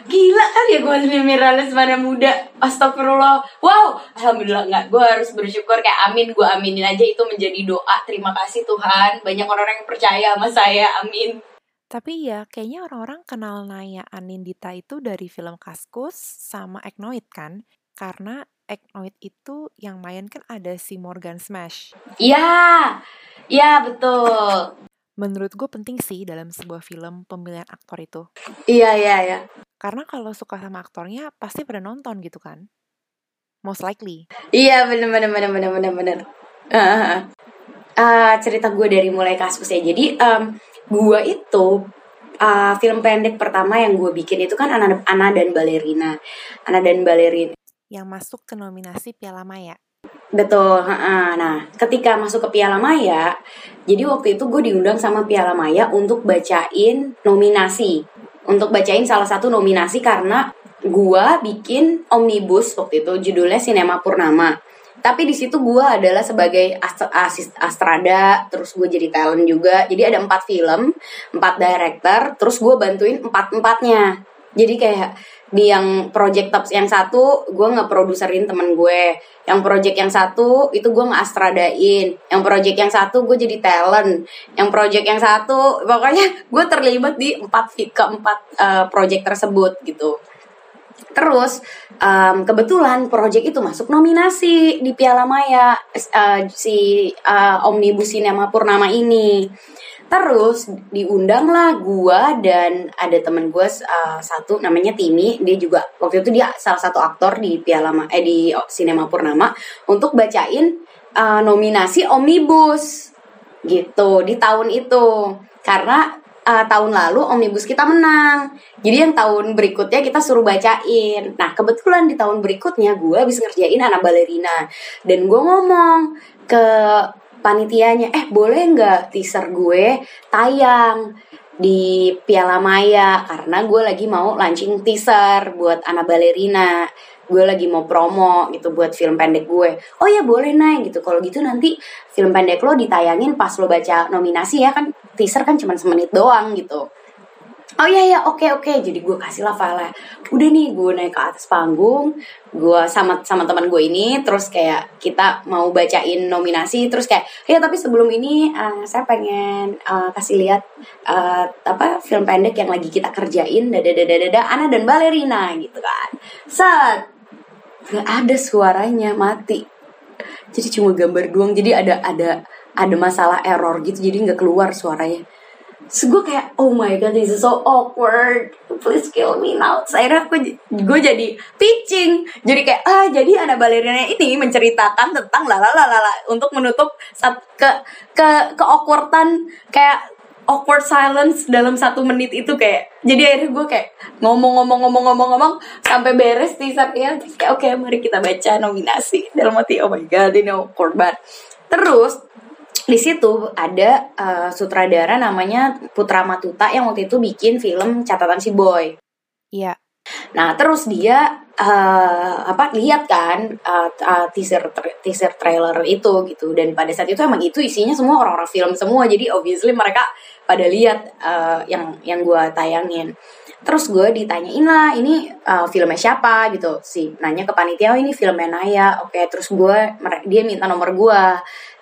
Gila kan ya gue lebih Mira Lesmana muda. Astagfirullah. Wow. Alhamdulillah nggak Gue harus bersyukur kayak amin. Gue aminin aja itu menjadi doa. Terima kasih Tuhan. Banyak orang-orang yang percaya sama saya. Amin. Tapi ya, kayaknya orang-orang kenal Naya Anindita itu dari film Kaskus sama Eknoid kan? Karena Eknoid itu yang main kan ada si Morgan Smash. Iya, iya betul. Menurut gue penting sih dalam sebuah film pemilihan aktor itu. Iya, iya, iya. Karena kalau suka sama aktornya pasti pada nonton gitu kan? Most likely. Iya, bener bener bener bener bener bener. Uh, uh, cerita gue dari mulai kasus ya. Jadi um, gue itu uh, film pendek pertama yang gue bikin itu kan Ana, Ana dan Balerina. Ana dan Balerina. Yang masuk ke nominasi Piala Maya. Betul, nah ketika masuk ke Piala Maya, jadi waktu itu gue diundang sama Piala Maya untuk bacain nominasi, untuk bacain salah satu nominasi karena gue bikin omnibus waktu itu judulnya Sinema Purnama. Tapi di situ gue adalah sebagai asist astrada terus gue jadi talent juga. Jadi ada empat film empat director terus gue bantuin empat empatnya jadi kayak di yang project tops yang satu gue nggak produserin temen gue. Yang project yang satu itu gue nggak astradain yang project yang satu gue jadi talent. Yang project yang satu pokoknya gue terlibat di empat keempat uh, project tersebut gitu. Terus um, kebetulan proyek itu masuk nominasi di Piala Maya uh, si uh, Omnibus Cinema Purnama ini. Terus diundanglah gua dan ada temen gue uh, satu namanya Timi, dia juga waktu itu dia salah satu aktor di Piala Ma eh di Cinema Purnama untuk bacain uh, nominasi Omnibus gitu di tahun itu. Karena uh, tahun lalu omnibus kita menang. Jadi yang tahun berikutnya kita suruh bacain. Nah kebetulan di tahun berikutnya gue bisa ngerjain anak balerina dan gue ngomong ke panitianya, eh boleh nggak teaser gue tayang di Piala Maya? Karena gue lagi mau launching teaser buat anak balerina gue lagi mau promo gitu buat film pendek gue. Oh ya boleh naik gitu. Kalau gitu nanti film pendek lo ditayangin pas lo baca nominasi ya kan teaser kan cuma semenit doang gitu oh iya ya oke oke. Jadi gue kasih lah file udah nih gue naik ke atas panggung gue sama sama teman gue ini terus kayak kita mau bacain nominasi terus kayak ya tapi sebelum ini uh, saya pengen uh, kasih lihat uh, apa film pendek yang lagi kita kerjain dada dada dada Ana dan balerina gitu kan. Set! Nggak ada suaranya mati. Jadi cuma gambar doang jadi ada ada ada masalah error gitu jadi nggak keluar suaranya so gue kayak oh my god this is so awkward. Please kill me now. Saya aku gue jadi pitching. Jadi kayak ah jadi ada balerina ini menceritakan tentang lala lala untuk menutup saat ke ke ke awkwardan kayak awkward silence dalam satu menit itu kayak. Jadi akhirnya gue kayak ngomong-ngomong-ngomong-ngomong-ngomong sampai beres teasernya terus kayak oke okay, mari kita baca nominasi. Dalam hati oh my god ini awkward banget. Terus di situ ada uh, sutradara namanya Putra Matuta yang waktu itu bikin film catatan si boy. Iya. Nah terus dia uh, apa lihat kan uh, uh, teaser tra teaser trailer itu gitu. Dan pada saat itu emang itu isinya semua orang-orang film semua. Jadi obviously mereka pada lihat uh, yang yang gue tayangin. Terus gue ditanyain lah ini uh, filmnya siapa? gitu. Sih nanya ke panitia oh ini filmnya Naya. Oke okay, terus gue dia minta nomor gue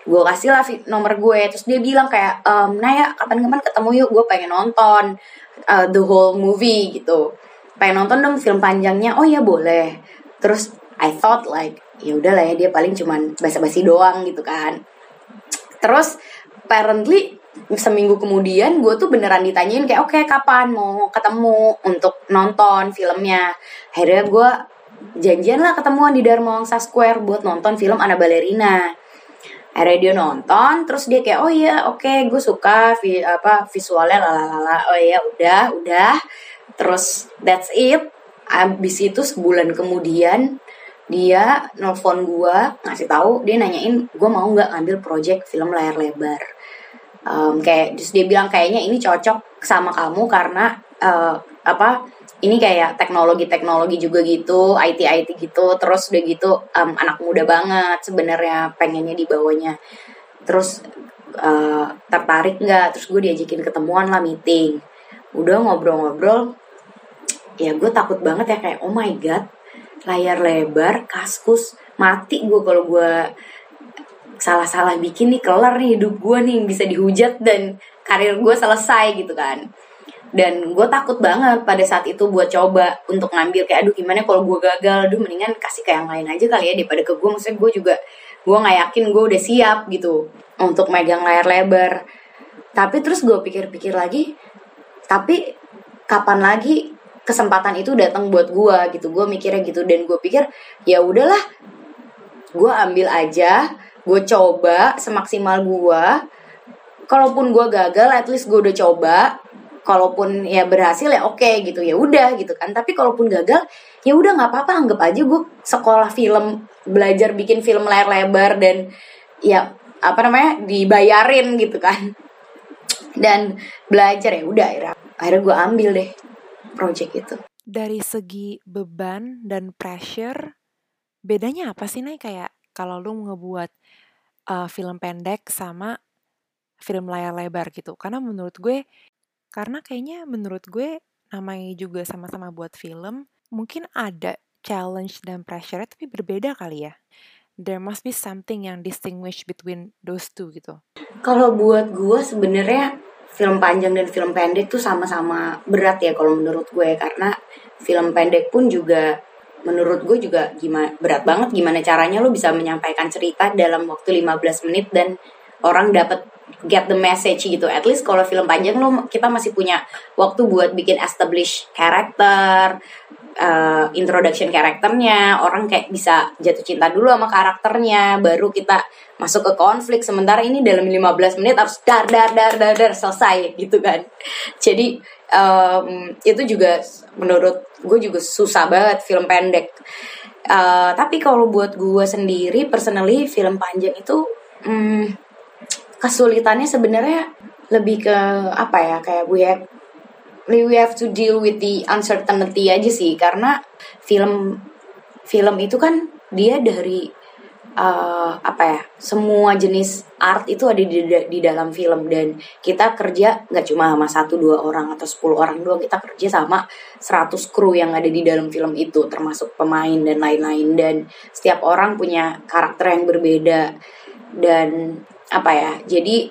gue kasih lah nomor gue. Terus dia bilang kayak ehm, Naya kapan-kapan ketemu yuk gue pengen nonton uh, the whole movie gitu. Pengen nonton dong film panjangnya. Oh ya boleh. Terus I thought like ya udahlah ya dia paling cuman basa-basi doang gitu kan. Terus apparently seminggu kemudian gue tuh beneran ditanyain kayak oke okay, kapan mau ketemu untuk nonton filmnya? Akhirnya gue janjian lah ketemuan di Dharma Wangsa Square buat nonton film Ana Ballerina akhirnya dia nonton terus dia kayak oh iya oke okay, gue suka vi, apa visualnya lalala. Oh iya udah udah. Terus that's it. Abis itu sebulan kemudian dia nelfon gue ngasih tahu dia nanyain gue mau nggak ngambil project film layar lebar? Um, kayak terus dia bilang kayaknya ini cocok sama kamu karena uh, apa ini kayak teknologi-teknologi juga gitu, IT-IT gitu, terus udah gitu um, anak muda banget sebenarnya pengennya di bawahnya. Terus uh, tertarik nggak? Terus gue diajakin ketemuan lah meeting. Udah ngobrol-ngobrol, ya gue takut banget ya kayak oh my god, layar lebar, kaskus, mati gue kalau gue salah-salah bikin nih kelar nih hidup gue nih bisa dihujat dan karir gue selesai gitu kan dan gue takut banget pada saat itu buat coba untuk ngambil kayak aduh gimana kalau gue gagal? Aduh mendingan kasih ke yang lain aja kali ya daripada ke gue maksudnya gue juga gue nggak yakin gue udah siap gitu untuk megang layar lebar. Tapi terus gue pikir-pikir lagi tapi kapan lagi kesempatan itu datang buat gue gitu gue mikirnya gitu. Dan gue pikir ya udahlah gue ambil aja gue coba semaksimal gue kalaupun gue gagal at least gue udah coba kalaupun ya berhasil ya oke gitu ya udah gitu kan. Tapi kalaupun gagal ya udah nggak apa-apa anggap aja gue sekolah film belajar bikin film layar lebar dan ya apa namanya dibayarin gitu kan. Dan belajar ya udah akhirnya akhirnya gue ambil deh project itu. Dari segi beban dan pressure bedanya apa sih nih kayak kalau lu ngebuat uh, film pendek sama film layar lebar gitu. Karena menurut gue karena kayaknya menurut gue namanya juga sama-sama buat film, mungkin ada challenge dan pressure tapi berbeda kali ya. There must be something yang distinguish between those two gitu. Kalau buat gue sebenarnya film panjang dan film pendek tuh sama-sama berat ya kalau menurut gue karena film pendek pun juga menurut gue juga gimana berat banget gimana caranya lo bisa menyampaikan cerita dalam waktu 15 menit dan orang dapat get the message gitu. At least kalau film panjang lo kita masih punya waktu buat bikin establish karakter, uh, introduction karakternya, orang kayak bisa jatuh cinta dulu sama karakternya, baru kita masuk ke konflik. Sementara ini dalam 15 menit harus dar dar dar dar dar selesai gitu kan. Jadi um, itu juga menurut gue juga susah banget film pendek. Uh, tapi kalau buat gue sendiri personally film panjang itu um, kesulitannya sebenarnya lebih ke apa ya kayak we have we have to deal with the uncertainty aja sih. Karena film film itu kan dia dari uh, apa ya semua jenis art itu ada di, di dalam film. Dan kita kerja nggak cuma sama satu dua orang atau sepuluh orang doang kita kerja sama 100 kru yang ada di dalam film itu termasuk pemain dan lain-lain. Dan setiap orang punya karakter yang berbeda. Dan apa ya jadi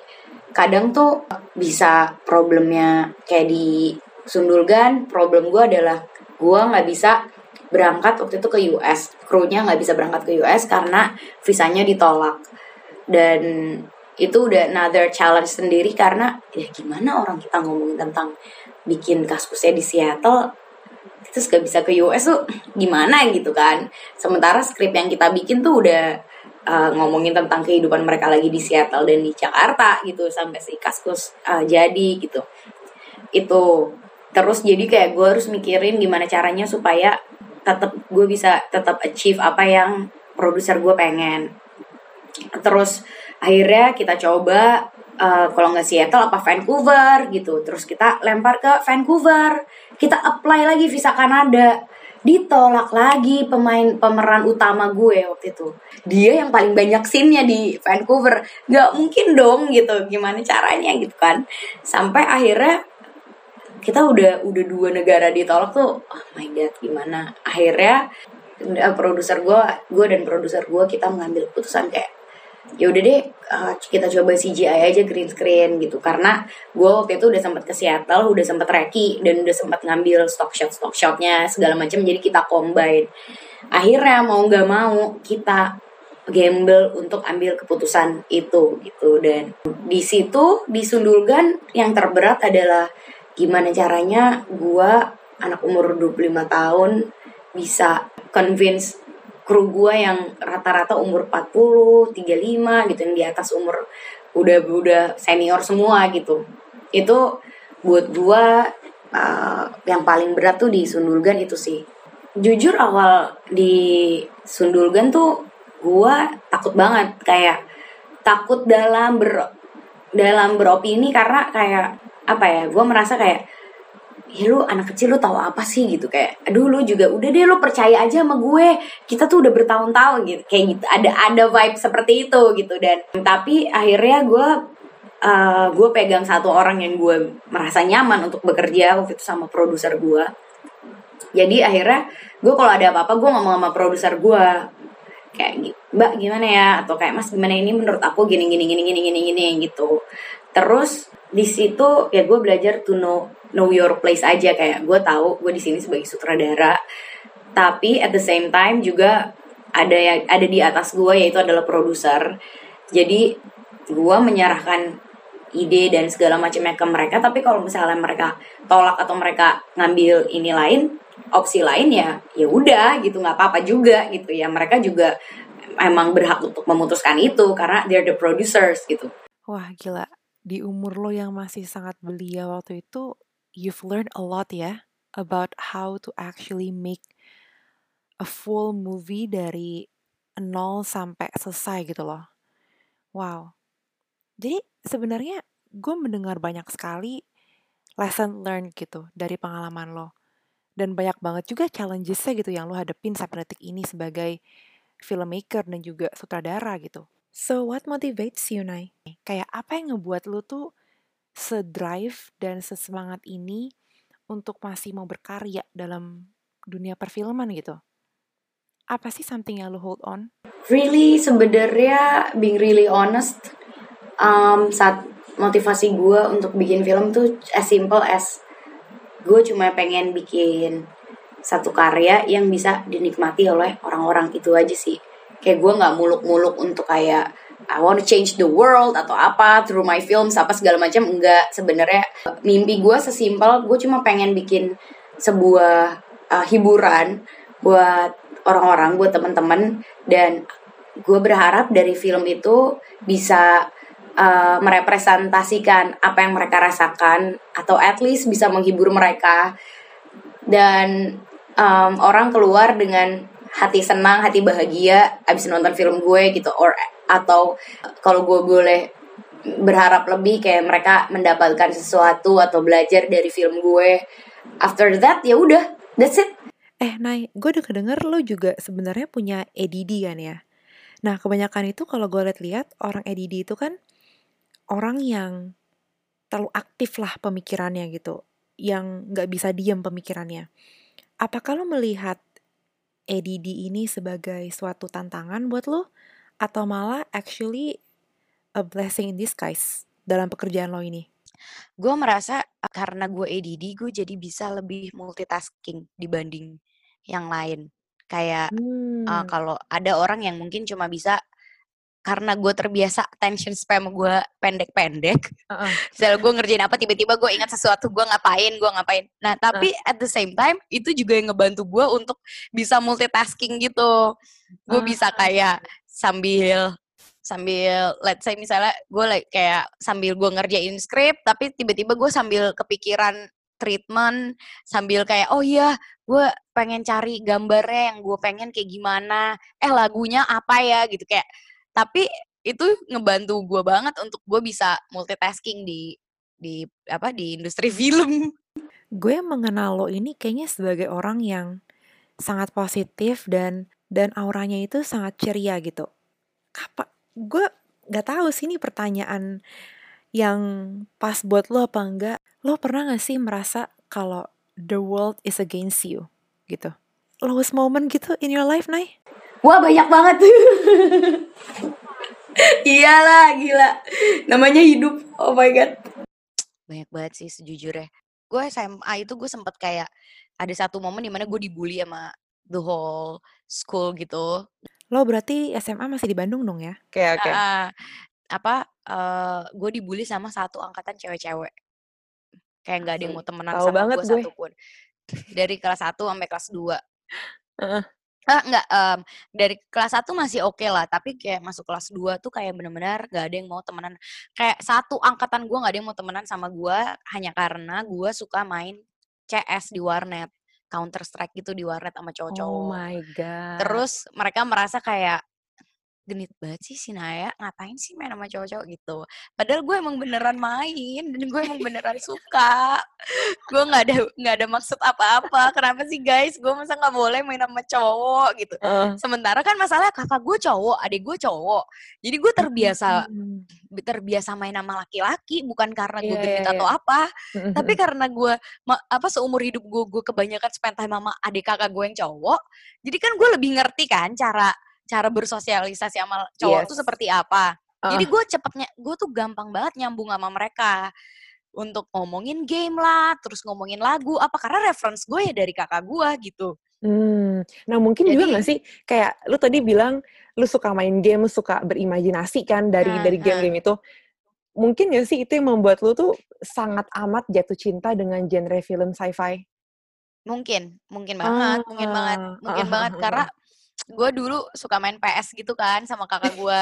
kadang tuh bisa problemnya kayak di Sundulgan problem gue adalah gue nggak bisa berangkat waktu itu ke US krunya nggak bisa berangkat ke US karena visanya ditolak. Dan itu udah another challenge sendiri karena ya gimana orang kita ngomongin tentang bikin kasusnya di Seattle terus gak bisa ke US tuh gimana gitu kan? Sementara skrip yang kita bikin tuh udah uh, ngomongin tentang kehidupan mereka lagi di Seattle dan di Jakarta gitu sampai si Kaskus uh, jadi gitu. Itu. Terus jadi kayak gue harus mikirin gimana caranya supaya tetap gue bisa tetap achieve apa yang produser gue pengen. Terus akhirnya kita coba uh, kalau nggak Seattle apa Vancouver gitu. Terus kita lempar ke Vancouver. Kita apply lagi visa Kanada ditolak lagi pemain pemeran utama gue waktu itu. Dia yang paling banyak scene-nya di Vancouver. Nggak mungkin dong gitu gimana caranya gitu kan. Sampai akhirnya kita udah udah dua negara ditolak tuh oh my god gimana? Akhirnya produser gue gue dan produser gue kita mengambil keputusan kayak ya udah deh uh, kita coba CGI aja green screen gitu. Karena gue waktu itu udah sempat ke Seattle udah sempat reki dan udah sempat ngambil stock shot stock shotnya segala macam jadi kita combine. Akhirnya mau nggak mau kita gamble untuk ambil keputusan itu gitu. Dan di situ di Sundulgan yang terberat adalah gimana caranya gua anak umur 25 tahun bisa convince kru gua yang rata-rata umur 40, 35 gitu yang di atas umur udah udah senior semua gitu. Itu buat gua uh, yang paling berat tuh di Sundulgan itu sih. Jujur awal di Sundulgan tuh gue takut banget kayak takut dalam ber dalam beropini karena kayak apa ya gue merasa kayak ya lu anak kecil lu tahu apa sih? Gitu kayak aduh lu juga udah deh lu percaya aja sama gue. Kita tuh udah bertahun-tahun gitu kayak gitu ada ada vibe seperti itu gitu dan tapi akhirnya gue uh, gue pegang satu orang yang gue merasa nyaman untuk bekerja waktu itu sama produser gue jadi akhirnya gue kalau ada apa-apa gue ngomong sama produser gue kayak mbak gimana ya? Atau kayak mas gimana ini? Menurut aku gini gini gini gini gini gini gitu. Terus di situ ya gue belajar to know know your place aja. Kayak gue tahu gue di sini sebagai sutradara. Tapi at the same time juga ada yang ada di atas gue yaitu adalah produser. Jadi gue menyerahkan ide dan segala macamnya ke mereka. Tapi kalau misalnya mereka tolak atau mereka ngambil ini lain opsi lain ya ya udah gitu. Nggak apa-apa juga gitu. Ya mereka juga emang berhak untuk memutuskan itu karena they're the producers gitu. Wah gila di umur lo yang masih sangat belia waktu itu you've learned a lot ya about how to actually make a full movie dari nol sampai selesai gitu loh. Wow. Jadi sebenarnya gue mendengar banyak sekali lesson learned gitu dari pengalaman lo. Dan banyak banget juga challengesnya gitu yang lo hadepin sampai detik ini sebagai filmmaker dan juga sutradara gitu. So what motivates you, Nay? Kayak apa yang ngebuat lo tuh se-drive dan sesemangat ini untuk masih mau berkarya dalam dunia perfilman gitu? Apa sih something yang lo hold on? Really, sebenarnya being really honest, um, saat motivasi gue untuk bikin film tuh as simple as gue cuma pengen bikin satu karya yang bisa dinikmati oleh orang-orang itu aja sih kayak gue nggak muluk-muluk untuk kayak I want to change the world atau apa through my films apa segala macam enggak. Sebenarnya mimpi gue sesimpel gue cuma pengen bikin sebuah uh, hiburan buat orang-orang buat teman-teman dan gue berharap dari film itu bisa uh, merepresentasikan apa yang mereka rasakan atau at least bisa menghibur mereka. Dan um, orang keluar dengan hati senang, hati bahagia abis nonton film gue gitu. Or atau kalau gue boleh berharap lebih kayak mereka mendapatkan sesuatu atau belajar dari film gue. After that ya udah. That's it. Eh Nay gue udah kedenger lo juga sebenarnya punya ADD kan ya? Nah kebanyakan itu kalau gue lihat-lihat orang ADD itu kan orang yang terlalu aktif lah pemikirannya gitu, yang nggak bisa diam pemikirannya. Apakah lo melihat ADD ini sebagai suatu tantangan buat lo? Atau malah actually a blessing in disguise dalam pekerjaan lo ini? Gue merasa karena gue ADD, gue jadi bisa lebih multitasking dibanding yang lain. Kayak hmm. uh, kalau ada orang yang mungkin cuma bisa karena gue terbiasa attention spam gue pendek-pendek. Uh-uh. Misalnya gue ngerjain apa, tiba-tiba gue ingat sesuatu, gue ngapain, gue ngapain. Nah, tapi uh. at the same time, itu juga yang ngebantu gue untuk bisa multitasking gitu. Gue uh. bisa kayak sambil sambil let's say misalnya gue like kayak sambil gue ngerjain skrip tapi tiba-tiba gue sambil kepikiran treatment sambil kayak oh iya gue pengen cari gambarnya yang gue pengen kayak gimana eh lagunya apa ya gitu kayak tapi itu ngebantu gue banget untuk gue bisa multitasking di di apa di industri film. Gue mengenal lo ini kayaknya sebagai orang yang sangat positif dan dan auranya itu sangat ceria gitu. Apa gue nggak tahu sih ini pertanyaan yang pas buat lo apa enggak. Lo pernah gak sih merasa kalau the world is against you gitu? Lowest moment gitu in your life, Nay? Wah banyak banget. Iyalah gila. Namanya hidup. Oh my god. Banyak banget sih sejujurnya. Gue SMA itu gue sempet kayak ada satu momen di mana gue dibully sama the whole school gitu. Lo berarti SMA masih di Bandung dong ya? Oke, okay, oke. Okay. Uh, apa, uh, gue dibully sama satu angkatan cewek-cewek. Kayak nggak ada yang mau temenan Tau sama gue satupun. Dari kelas 1 sampai kelas 2. Uh. Ah, enggak, um, dari kelas 1 masih oke okay lah, tapi kayak masuk kelas 2 tuh kayak bener-bener gak ada yang mau temenan. Kayak satu angkatan gue gak ada yang mau temenan sama gue hanya karena gue suka main CS di warnet. Counter Strike gitu di warnet sama cowok-cowok. Oh my god. Terus mereka merasa kayak genit banget sih si Naya ngapain sih main sama cowok-cowok gitu? Padahal gue emang beneran main dan gue emang beneran suka. Gue nggak ada nggak ada maksud apa-apa. Kenapa sih guys? Gue masa nggak boleh main sama cowok gitu. Uh. sementara kan masalahnya kakak gue cowok adik gue cowok. Jadi gue terbiasa terbiasa main sama laki-laki bukan karena gue yeah, genit yeah, atau yeah. apa tapi karena gue apa seumur hidup gue gue kebanyakan spend time sama adik kakak gue yang cowok jadi kan gue lebih ngerti kan cara cara bersosialisasi sama cowok yes. tuh seperti apa. Uh. Jadi gue cepetnya, gue tuh gampang banget nyambung sama mereka untuk ngomongin game lah, terus ngomongin lagu apa karena reference gue ya dari kakak gue gitu. Hmm, nah mungkin Jadi, juga gak sih kayak lu tadi bilang lu suka main game, suka berimajinasi kan dari uh, dari game-game uh. itu. Mungkin gak sih itu yang membuat lu tuh sangat amat jatuh cinta dengan genre film sci-fi? Mungkin, mungkin banget, uh, mungkin banget, mungkin uh, banget karena gue dulu suka main PS gitu kan sama kakak gue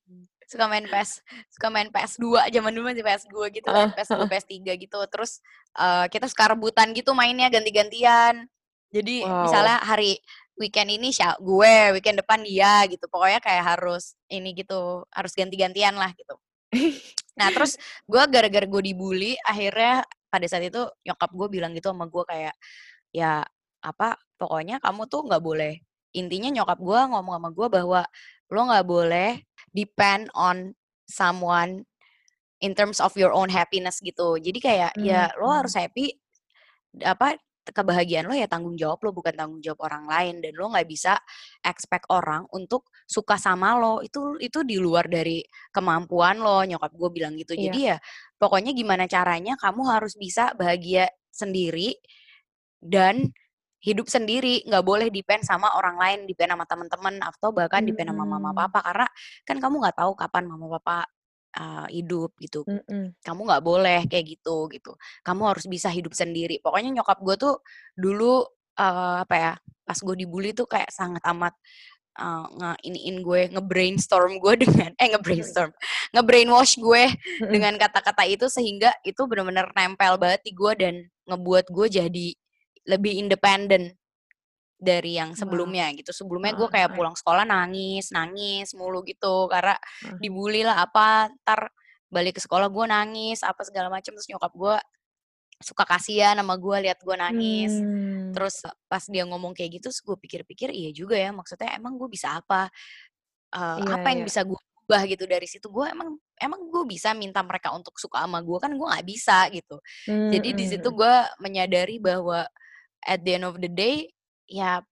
suka main PS suka main PS2 zaman dulu masih PS2 gitu kan PS2 PS3 gitu. Terus uh, kita suka rebutan gitu mainnya ganti-gantian. Jadi wow. misalnya hari weekend ini gue weekend depan dia gitu. Pokoknya kayak harus ini gitu harus ganti-gantian lah gitu. Nah terus gue gara-gara gue dibully akhirnya pada saat itu nyokap gue bilang gitu sama gue kayak ya apa pokoknya kamu tuh nggak boleh intinya nyokap gue ngomong sama gue bahwa lo nggak boleh depend on someone in terms of your own happiness gitu. Jadi kayak hmm. ya lo harus happy apa kebahagiaan lo ya tanggung jawab lo bukan tanggung jawab orang lain dan lo nggak bisa expect orang untuk suka sama lo itu itu di luar dari kemampuan lo nyokap gue bilang gitu iya. jadi ya pokoknya gimana caranya kamu harus bisa bahagia sendiri dan hidup sendiri nggak boleh depend sama orang lain depend sama teman-teman atau bahkan depend sama mama papa karena kan kamu nggak tahu kapan mama papa uh, hidup gitu. Mm kamu nggak boleh kayak gitu gitu. Kamu harus bisa hidup sendiri. Pokoknya nyokap gue tuh dulu uh, apa ya pas gue dibully tuh kayak sangat amat uh, nge iniin gue ngebrainstorm gue dengan eh ngebrainstorm ngebrainwash gue dengan kata-kata itu sehingga itu benar-benar nempel banget di gue dan ngebuat gue jadi lebih independen dari yang sebelumnya gitu. Sebelumnya gue kayak pulang sekolah nangis, nangis mulu gitu karena dibully lah apa, ntar balik ke sekolah gue nangis apa segala macam terus nyokap gue suka kasihan sama gue lihat gue nangis. Hmm. Terus pas dia ngomong kayak gitu, gue pikir-pikir iya juga ya maksudnya emang gue bisa apa? Uh, iya, apa yang iya. bisa gue ubah gitu dari situ gue emang emang gue bisa minta mereka untuk suka sama gue kan gue nggak bisa gitu hmm, jadi di situ gue menyadari bahwa at the end of the day ya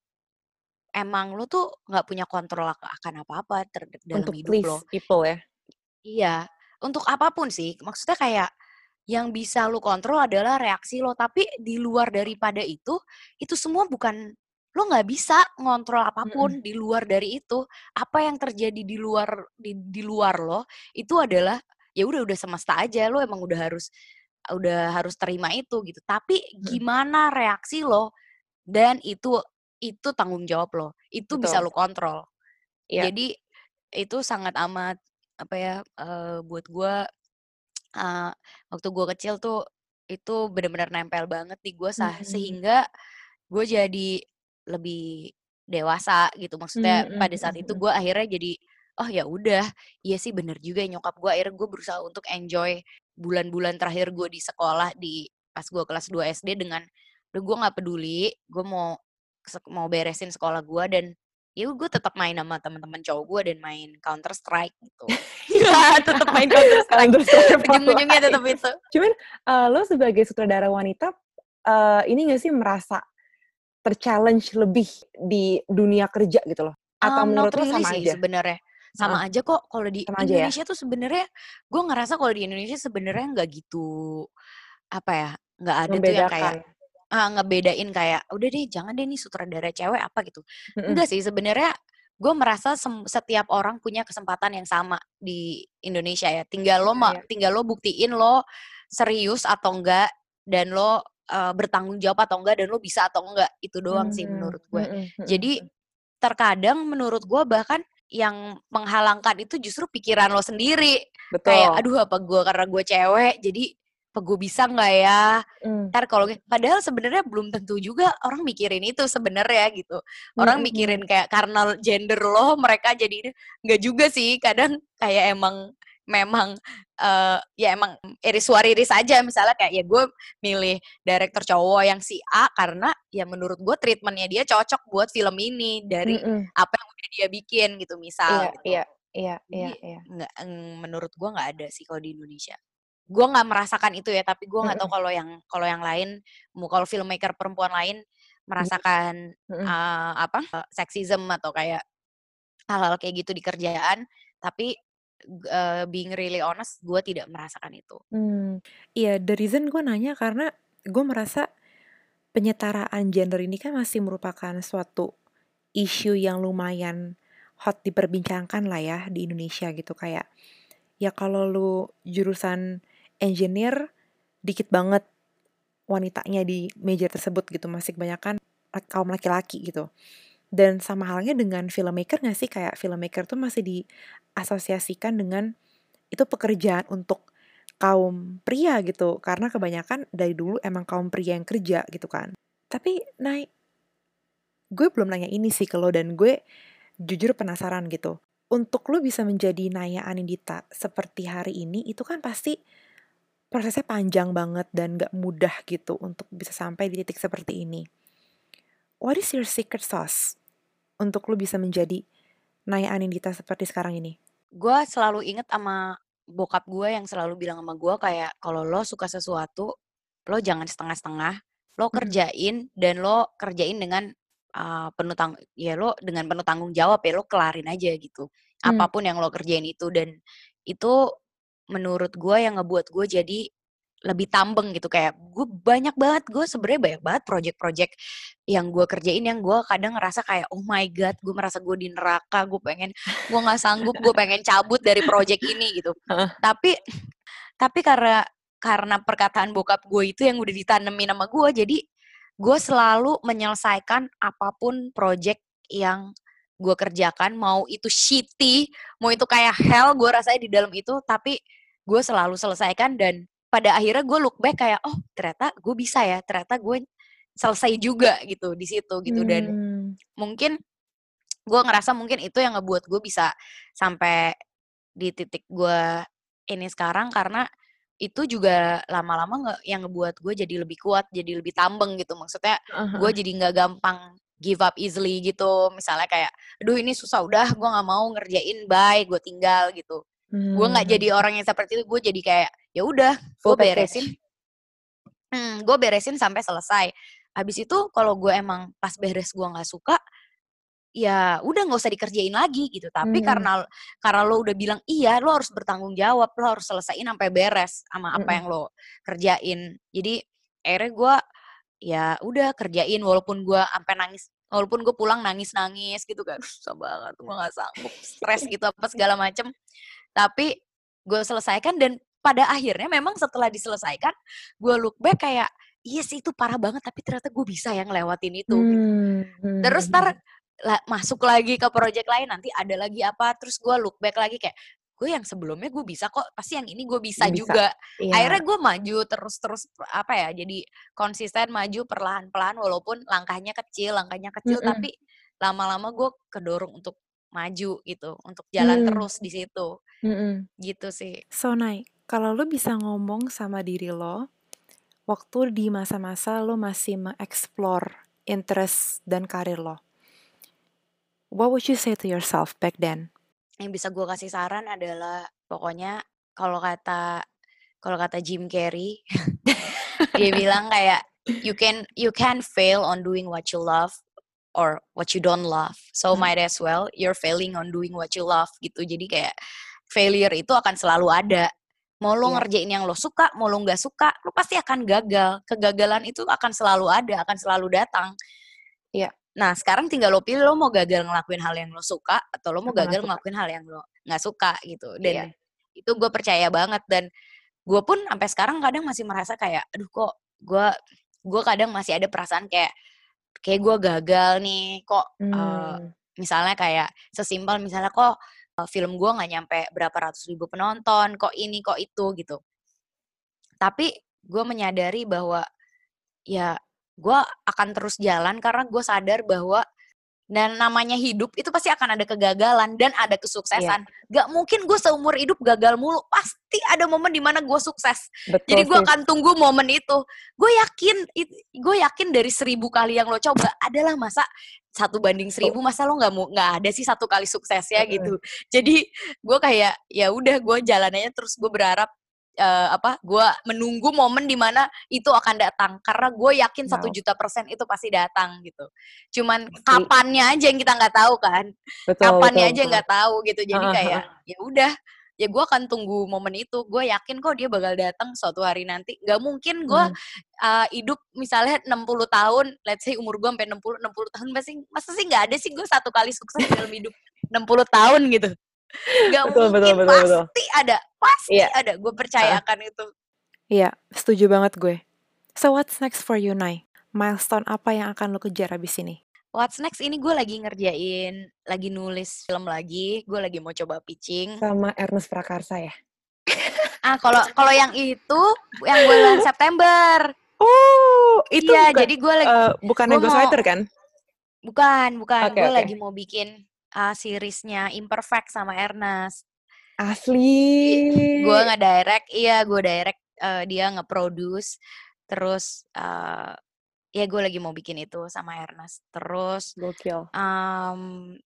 emang lo tuh nggak punya kontrol akan apa-apa dalam untuk hidup lo. people ya. Iya, untuk apa pun sih. Maksudnya kayak yang bisa lo kontrol adalah reaksi lo, tapi di luar daripada itu, itu semua bukan lo nggak bisa ngontrol apa pun mm -hmm. di luar dari itu. Apa yang terjadi di luar di, di luar lo itu adalah ya udah udah semesta aja. Lo emang udah harus udah harus terima itu gitu. Tapi gimana reaksi lo dan itu itu tanggung jawab lo. Itu Betul. bisa lo kontrol. Yeah. Jadi itu sangat amat apa ya uh, buat gue uh, waktu gue kecil tuh itu benar-benar nempel banget di gue sah hmm. sehingga gue jadi lebih dewasa gitu maksudnya hmm. pada saat itu gue akhirnya jadi oh ya udah iya sih bener juga ya nyokap gue akhirnya gue berusaha untuk enjoy bulan-bulan terakhir gue di sekolah di pas gue kelas 2 SD dengan udah gue nggak peduli gue mau mau beresin sekolah gue dan ya gue tetap main sama teman-teman cowok gue dan main Counter Strike gitu. Iya, tetap main Counter Strike. Ujung-ujungnya tetap itu. Cuman uh, lo sebagai sutradara wanita uh, ini gak sih merasa terchallenge lebih di dunia kerja gitu loh? Atau um, menurut lo sama sih, aja? sebenarnya sama uh, aja kok kalau di ya? Indonesia ya? tuh sebenarnya gue ngerasa kalau di Indonesia sebenarnya nggak gitu apa ya nggak ada tuh yang kayak ah, ngebedain kayak udah deh jangan deh nih sutradara cewek apa gitu enggak sih sebenarnya gue merasa setiap orang punya kesempatan yang sama di Indonesia ya. Tinggal lo yeah, yeah. tinggal lo buktiin lo serius atau enggak dan lo uh, bertanggung jawab atau enggak dan lo bisa atau enggak itu doang mm -hmm. sih menurut gue. Mm -hmm. Jadi terkadang menurut gue bahkan yang menghalangkan itu justru pikiran lo sendiri. Betul. Kayak aduh apa gue karena gue cewek jadi apa gue bisa nggak ya? Mm. Ntar kalau padahal sebenarnya belum tentu juga orang mikirin itu sebenarnya gitu. Orang mm. mikirin kayak karena gender lo mereka jadi nggak juga sih. Kadang kayak emang memang uh, ya emang iris wariris aja misalnya kayak ya gue milih director cowok yang si A karena ya menurut gue treatmentnya dia cocok buat film ini dari mm -mm. apa yang dia bikin gitu misal. Iya gitu. iya iya iya. iya. Nggak, menurut gue nggak ada sih kalau di Indonesia gue nggak merasakan itu ya tapi gue nggak tahu kalau yang kalau yang lain kalau filmmaker perempuan lain merasakan uh, apa seksisme atau kayak hal-hal kayak gitu di kerjaan tapi uh, being really honest gue tidak merasakan itu hmm, iya the reason gue nanya karena gue merasa penyetaraan gender ini kan masih merupakan suatu isu yang lumayan hot diperbincangkan lah ya di Indonesia gitu. Kayak ya kalau lu jurusan engineer dikit banget wanitanya di major tersebut gitu. Masih kebanyakan kaum laki-laki gitu. Dan sama halnya dengan filmmaker gak sih? Kayak filmmaker tuh masih diasosiasikan dengan itu pekerjaan untuk kaum pria gitu. Karena kebanyakan dari dulu emang kaum pria yang kerja gitu kan. Tapi naik gue belum nanya ini sih ke lo dan gue jujur penasaran gitu untuk lo bisa menjadi Naya Anindita seperti hari ini itu kan pasti prosesnya panjang banget dan gak mudah gitu untuk bisa sampai di titik seperti ini. What is your secret sauce untuk lu bisa menjadi Naya Anindita seperti sekarang ini? Gue selalu inget sama bokap gue yang selalu bilang sama gue kayak kalau lo suka sesuatu, lo jangan setengah-setengah, lo kerjain dan lo kerjain dengan uh, penuh tang ya lo dengan penuh tanggung jawab ya lo kelarin aja gitu. Hmm. Apa pun yang lo kerjain itu dan itu menurut gue yang ngebuat gue jadi lebih tambeng gitu kayak gue banyak banget gue sebenarnya banyak banget project-project yang gue kerjain yang gue kadang ngerasa kayak oh my god gue merasa gue di neraka gue pengen gue nggak sanggup gue pengen cabut dari project ini gitu tapi tapi karena karena perkataan bokap gue itu yang udah ditanemin sama gue jadi gue selalu menyelesaikan apa pun project yang gue kerjakan mau itu shitty mau itu kayak hell gue rasanya di dalam itu tapi gue selalu selesaikan dan pada akhirnya gue look back kayak oh ternyata gue bisa ya ternyata gue selesai juga gitu di situ gitu dan hmm. mungkin gue ngerasa mungkin itu yang ngebuat gue bisa sampai di titik gue ini sekarang karena itu juga lama-lama nge yang ngebuat gue jadi lebih kuat jadi lebih tambeng gitu maksudnya uh-huh. gue jadi nggak gampang give up easily gitu misalnya kayak aduh ini susah udah gue nggak mau ngerjain bye gue tinggal gitu Hmm. Gue nggak jadi orang yang seperti itu, gue jadi kayak ya udah, gue beresin. Hmm, gue beresin sampai selesai. Habis itu kalau gue emang pas beres gue nggak suka, ya udah nggak usah dikerjain lagi gitu. Tapi hmm. karena karena lo udah bilang iya, lo harus bertanggung jawab, lo harus selesaiin sampai beres sama apa hmm. yang lo kerjain. Jadi akhirnya gue ya udah kerjain walaupun gue sampai nangis walaupun gue pulang nangis nangis gitu kan susah banget gue nggak sanggup stres gitu apa segala macem tapi gue selesaikan dan pada akhirnya memang setelah diselesaikan gue look back kayak iya sih itu parah banget tapi ternyata gue bisa yang lewatin itu hmm, hmm. terus ntar la, masuk lagi ke project lain nanti ada lagi apa terus gue look back lagi kayak gue yang sebelumnya gue bisa kok pasti yang ini gue bisa, bisa juga iya. akhirnya gue maju terus terus apa ya jadi konsisten maju perlahan pelan walaupun langkahnya kecil langkahnya kecil mm -hmm. tapi lama-lama gue kedorong untuk maju gitu untuk jalan hmm. terus di situ hmm. gitu sih so Nai kalau lo bisa ngomong sama diri lo waktu di masa-masa lo masih mengeksplor interest dan karir lo what would you say to yourself back then yang bisa gue kasih saran adalah pokoknya kalau kata kalau kata Jim Carrey dia bilang kayak you can you can fail on doing what you love or what you don't love. So hmm. might as well you're failing on doing what you love gitu. Jadi kayak failure itu akan selalu ada. Mau lo yeah. ngerjain yang lo suka, mau lo nggak suka, lo pasti akan gagal. Kegagalan itu akan selalu ada, akan selalu datang. Iya. Yeah. Nah, sekarang tinggal lo pilih lo mau gagal ngelakuin hal yang lo suka atau lo mau gagal suka? ngelakuin hal yang lo nggak suka gitu. Dan Iya. itu gue percaya banget dan gue pun sampai sekarang kadang masih merasa kayak, aduh kok gue gue kadang masih ada perasaan kayak kayak gue gagal nih kok eh, Hmm. misalnya kayak sesimpel misalnya kok eh, film gue nggak nyampe berapa ratus ribu penonton kok ini kok itu gitu tapi gue menyadari bahwa ya gue akan terus jalan karena gue sadar bahwa dan namanya hidup itu pasti akan ada kegagalan dan ada kesuksesan. Gak mungkin gue seumur hidup gagal mulu. Pasti ada momen di mana gue sukses. Betul Jadi gue akan tunggu momen itu. Gue yakin, gue yakin dari seribu kali yang lo coba adalah masa satu banding seribu masa lo nggak mau nggak ada sih satu kali suksesnya Mm-mm. gitu. Jadi gue kayak ya udah gue jalanannya terus gue berharap eh, apa gue menunggu momen di mana itu akan datang. Karena gue yakin satu Wow. juta persen itu pasti datang gitu. Cuman kapannya aja yang kita nggak tahu kan. Betul, kapannya betul, aja nggak tahu gitu. Jadi kayak ya udah ya gue akan tunggu momen itu. Gue yakin kok dia bakal datang suatu hari nanti. Nggak mungkin gue Hmm. uh, hidup misalnya 60 tahun let's say umur gue sampai 60 60 tahun pasti masa sih nggak ada sih gue satu kali sukses dalam hidup 60 tahun gitu nggak Betul, mungkin betul, betul, betul. pasti ada pasti Iya. ada gue percaya Heeh. akan itu Iya, setuju banget gue. So what's next for you, Nay? Milestone apa yang akan lo kejar abis ini? What's next ini gue lagi ngerjain lagi nulis film lagi gue lagi mau coba pitching Sama Ernest Prakarsa ya? ah kalau kalau yang itu yang bulan September Oh, itu iya bukan, jadi gue lagi eh, bukannya gua mau- ghostwriter kan? bukan bukan Oke, gue oke. lagi mau bikin uh, seriesnya Imperfect sama Ernest Asli. gue nggak direct iya gue direct eh, dia nge-produce terus eh, ya gue lagi mau bikin itu sama Ernest terus Gokil. em,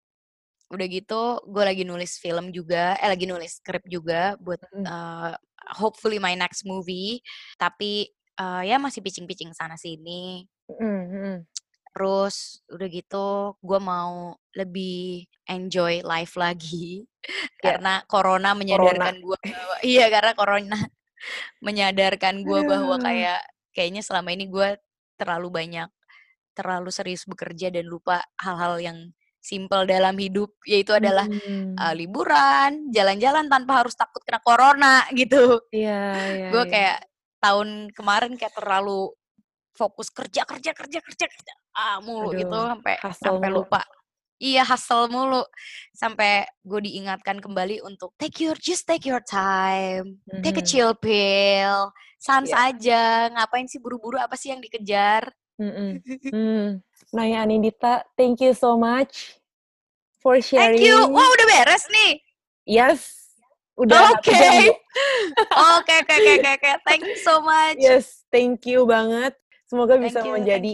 udah gitu gue lagi nulis film juga eh lagi nulis skrip juga buat Mm. eh, hopefully my next movie tapi eh, ya masih pitching-pitching sana sini Mm, mm. Terus udah gitu gue mau lebih enjoy life lagi Ya. karena corona menyadarkan gue bahwa iya karena corona menyadarkan gue bahwa kayak kayaknya selama ini gue terlalu banyak terlalu serius bekerja dan lupa hal-hal yang simple dalam hidup yaitu adalah Hmm. uh, liburan jalan-jalan tanpa harus takut kena corona gitu Iya, iya. gue iya. kayak tahun kemarin kayak terlalu fokus kerja kerja kerja kerja kerja ah mulu gitu Aduh, sampai hustle sampai mulu. lupa iya hustle mulu sampai gue diingatkan kembali untuk take your just take your time take a Mhm. chill pill sans Iya. aja ngapain sih buru-buru apa sih yang dikejar Mm-mm. Hmm. Nah ya Anindita, thank you so much for sharing. thank you wah udah beres nih Yes, udah Oke. oke oke oke oke thank you so much Yes, thank you banget. Semoga Thank bisa you, menjadi.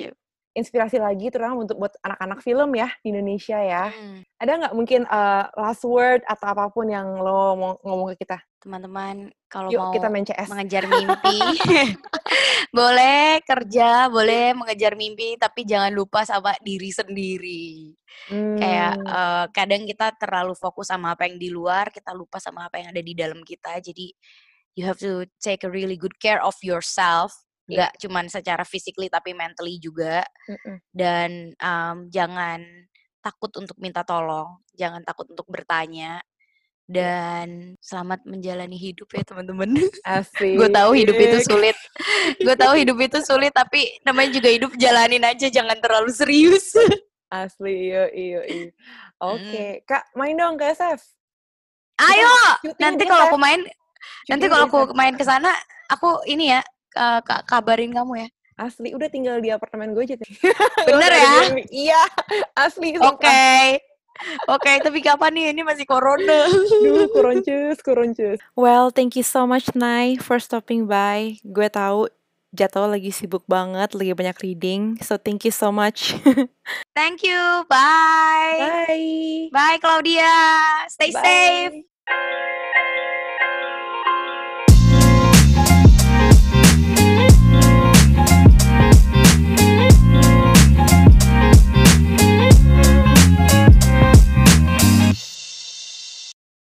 Inspirasi lagi terutama untuk buat anak-anak film ya di Indonesia ya. Hmm. Ada nggak mungkin uh, last word atau apa pun yang lo mau ngomong ke kita? teman-teman kalau Yuk mau kita main CS. mengejar mimpi boleh kerja boleh mengejar mimpi tapi jangan lupa sama diri sendiri kayak Hmm, eh, kadang kita terlalu fokus sama apa yang di luar kita lupa sama apa yang ada di dalam kita jadi you have to take a really good care of yourself Iya. nggak cuman secara physically tapi mentally juga mm-mm. dan em, jangan takut untuk minta tolong jangan takut untuk bertanya dan selamat menjalani hidup ya teman-teman gue tahu hidup itu sulit gue tahu hidup itu sulit tapi namanya juga hidup jalanin aja jangan terlalu serius Asli, iyo, iyo, iyo. Hmm. Oke, Kak, main dong ke SF. ayo nanti kalau aku main nanti kalau aku main ke sana aku ini ya ka- kabarin kamu ya Asli, udah tinggal di apartemen gue aja. Bener ya. Iya, asli. oke sumpah. oke tapi kapan nih ini masih corona Duh, kuroncus, kuroncus. Well, thank you so much, Nai, for stopping by. Gue tahu Jatuh lagi sibuk banget, lagi banyak reading. So, thank you so much. thank you bye Bye. bye Claudia stay safe Bye.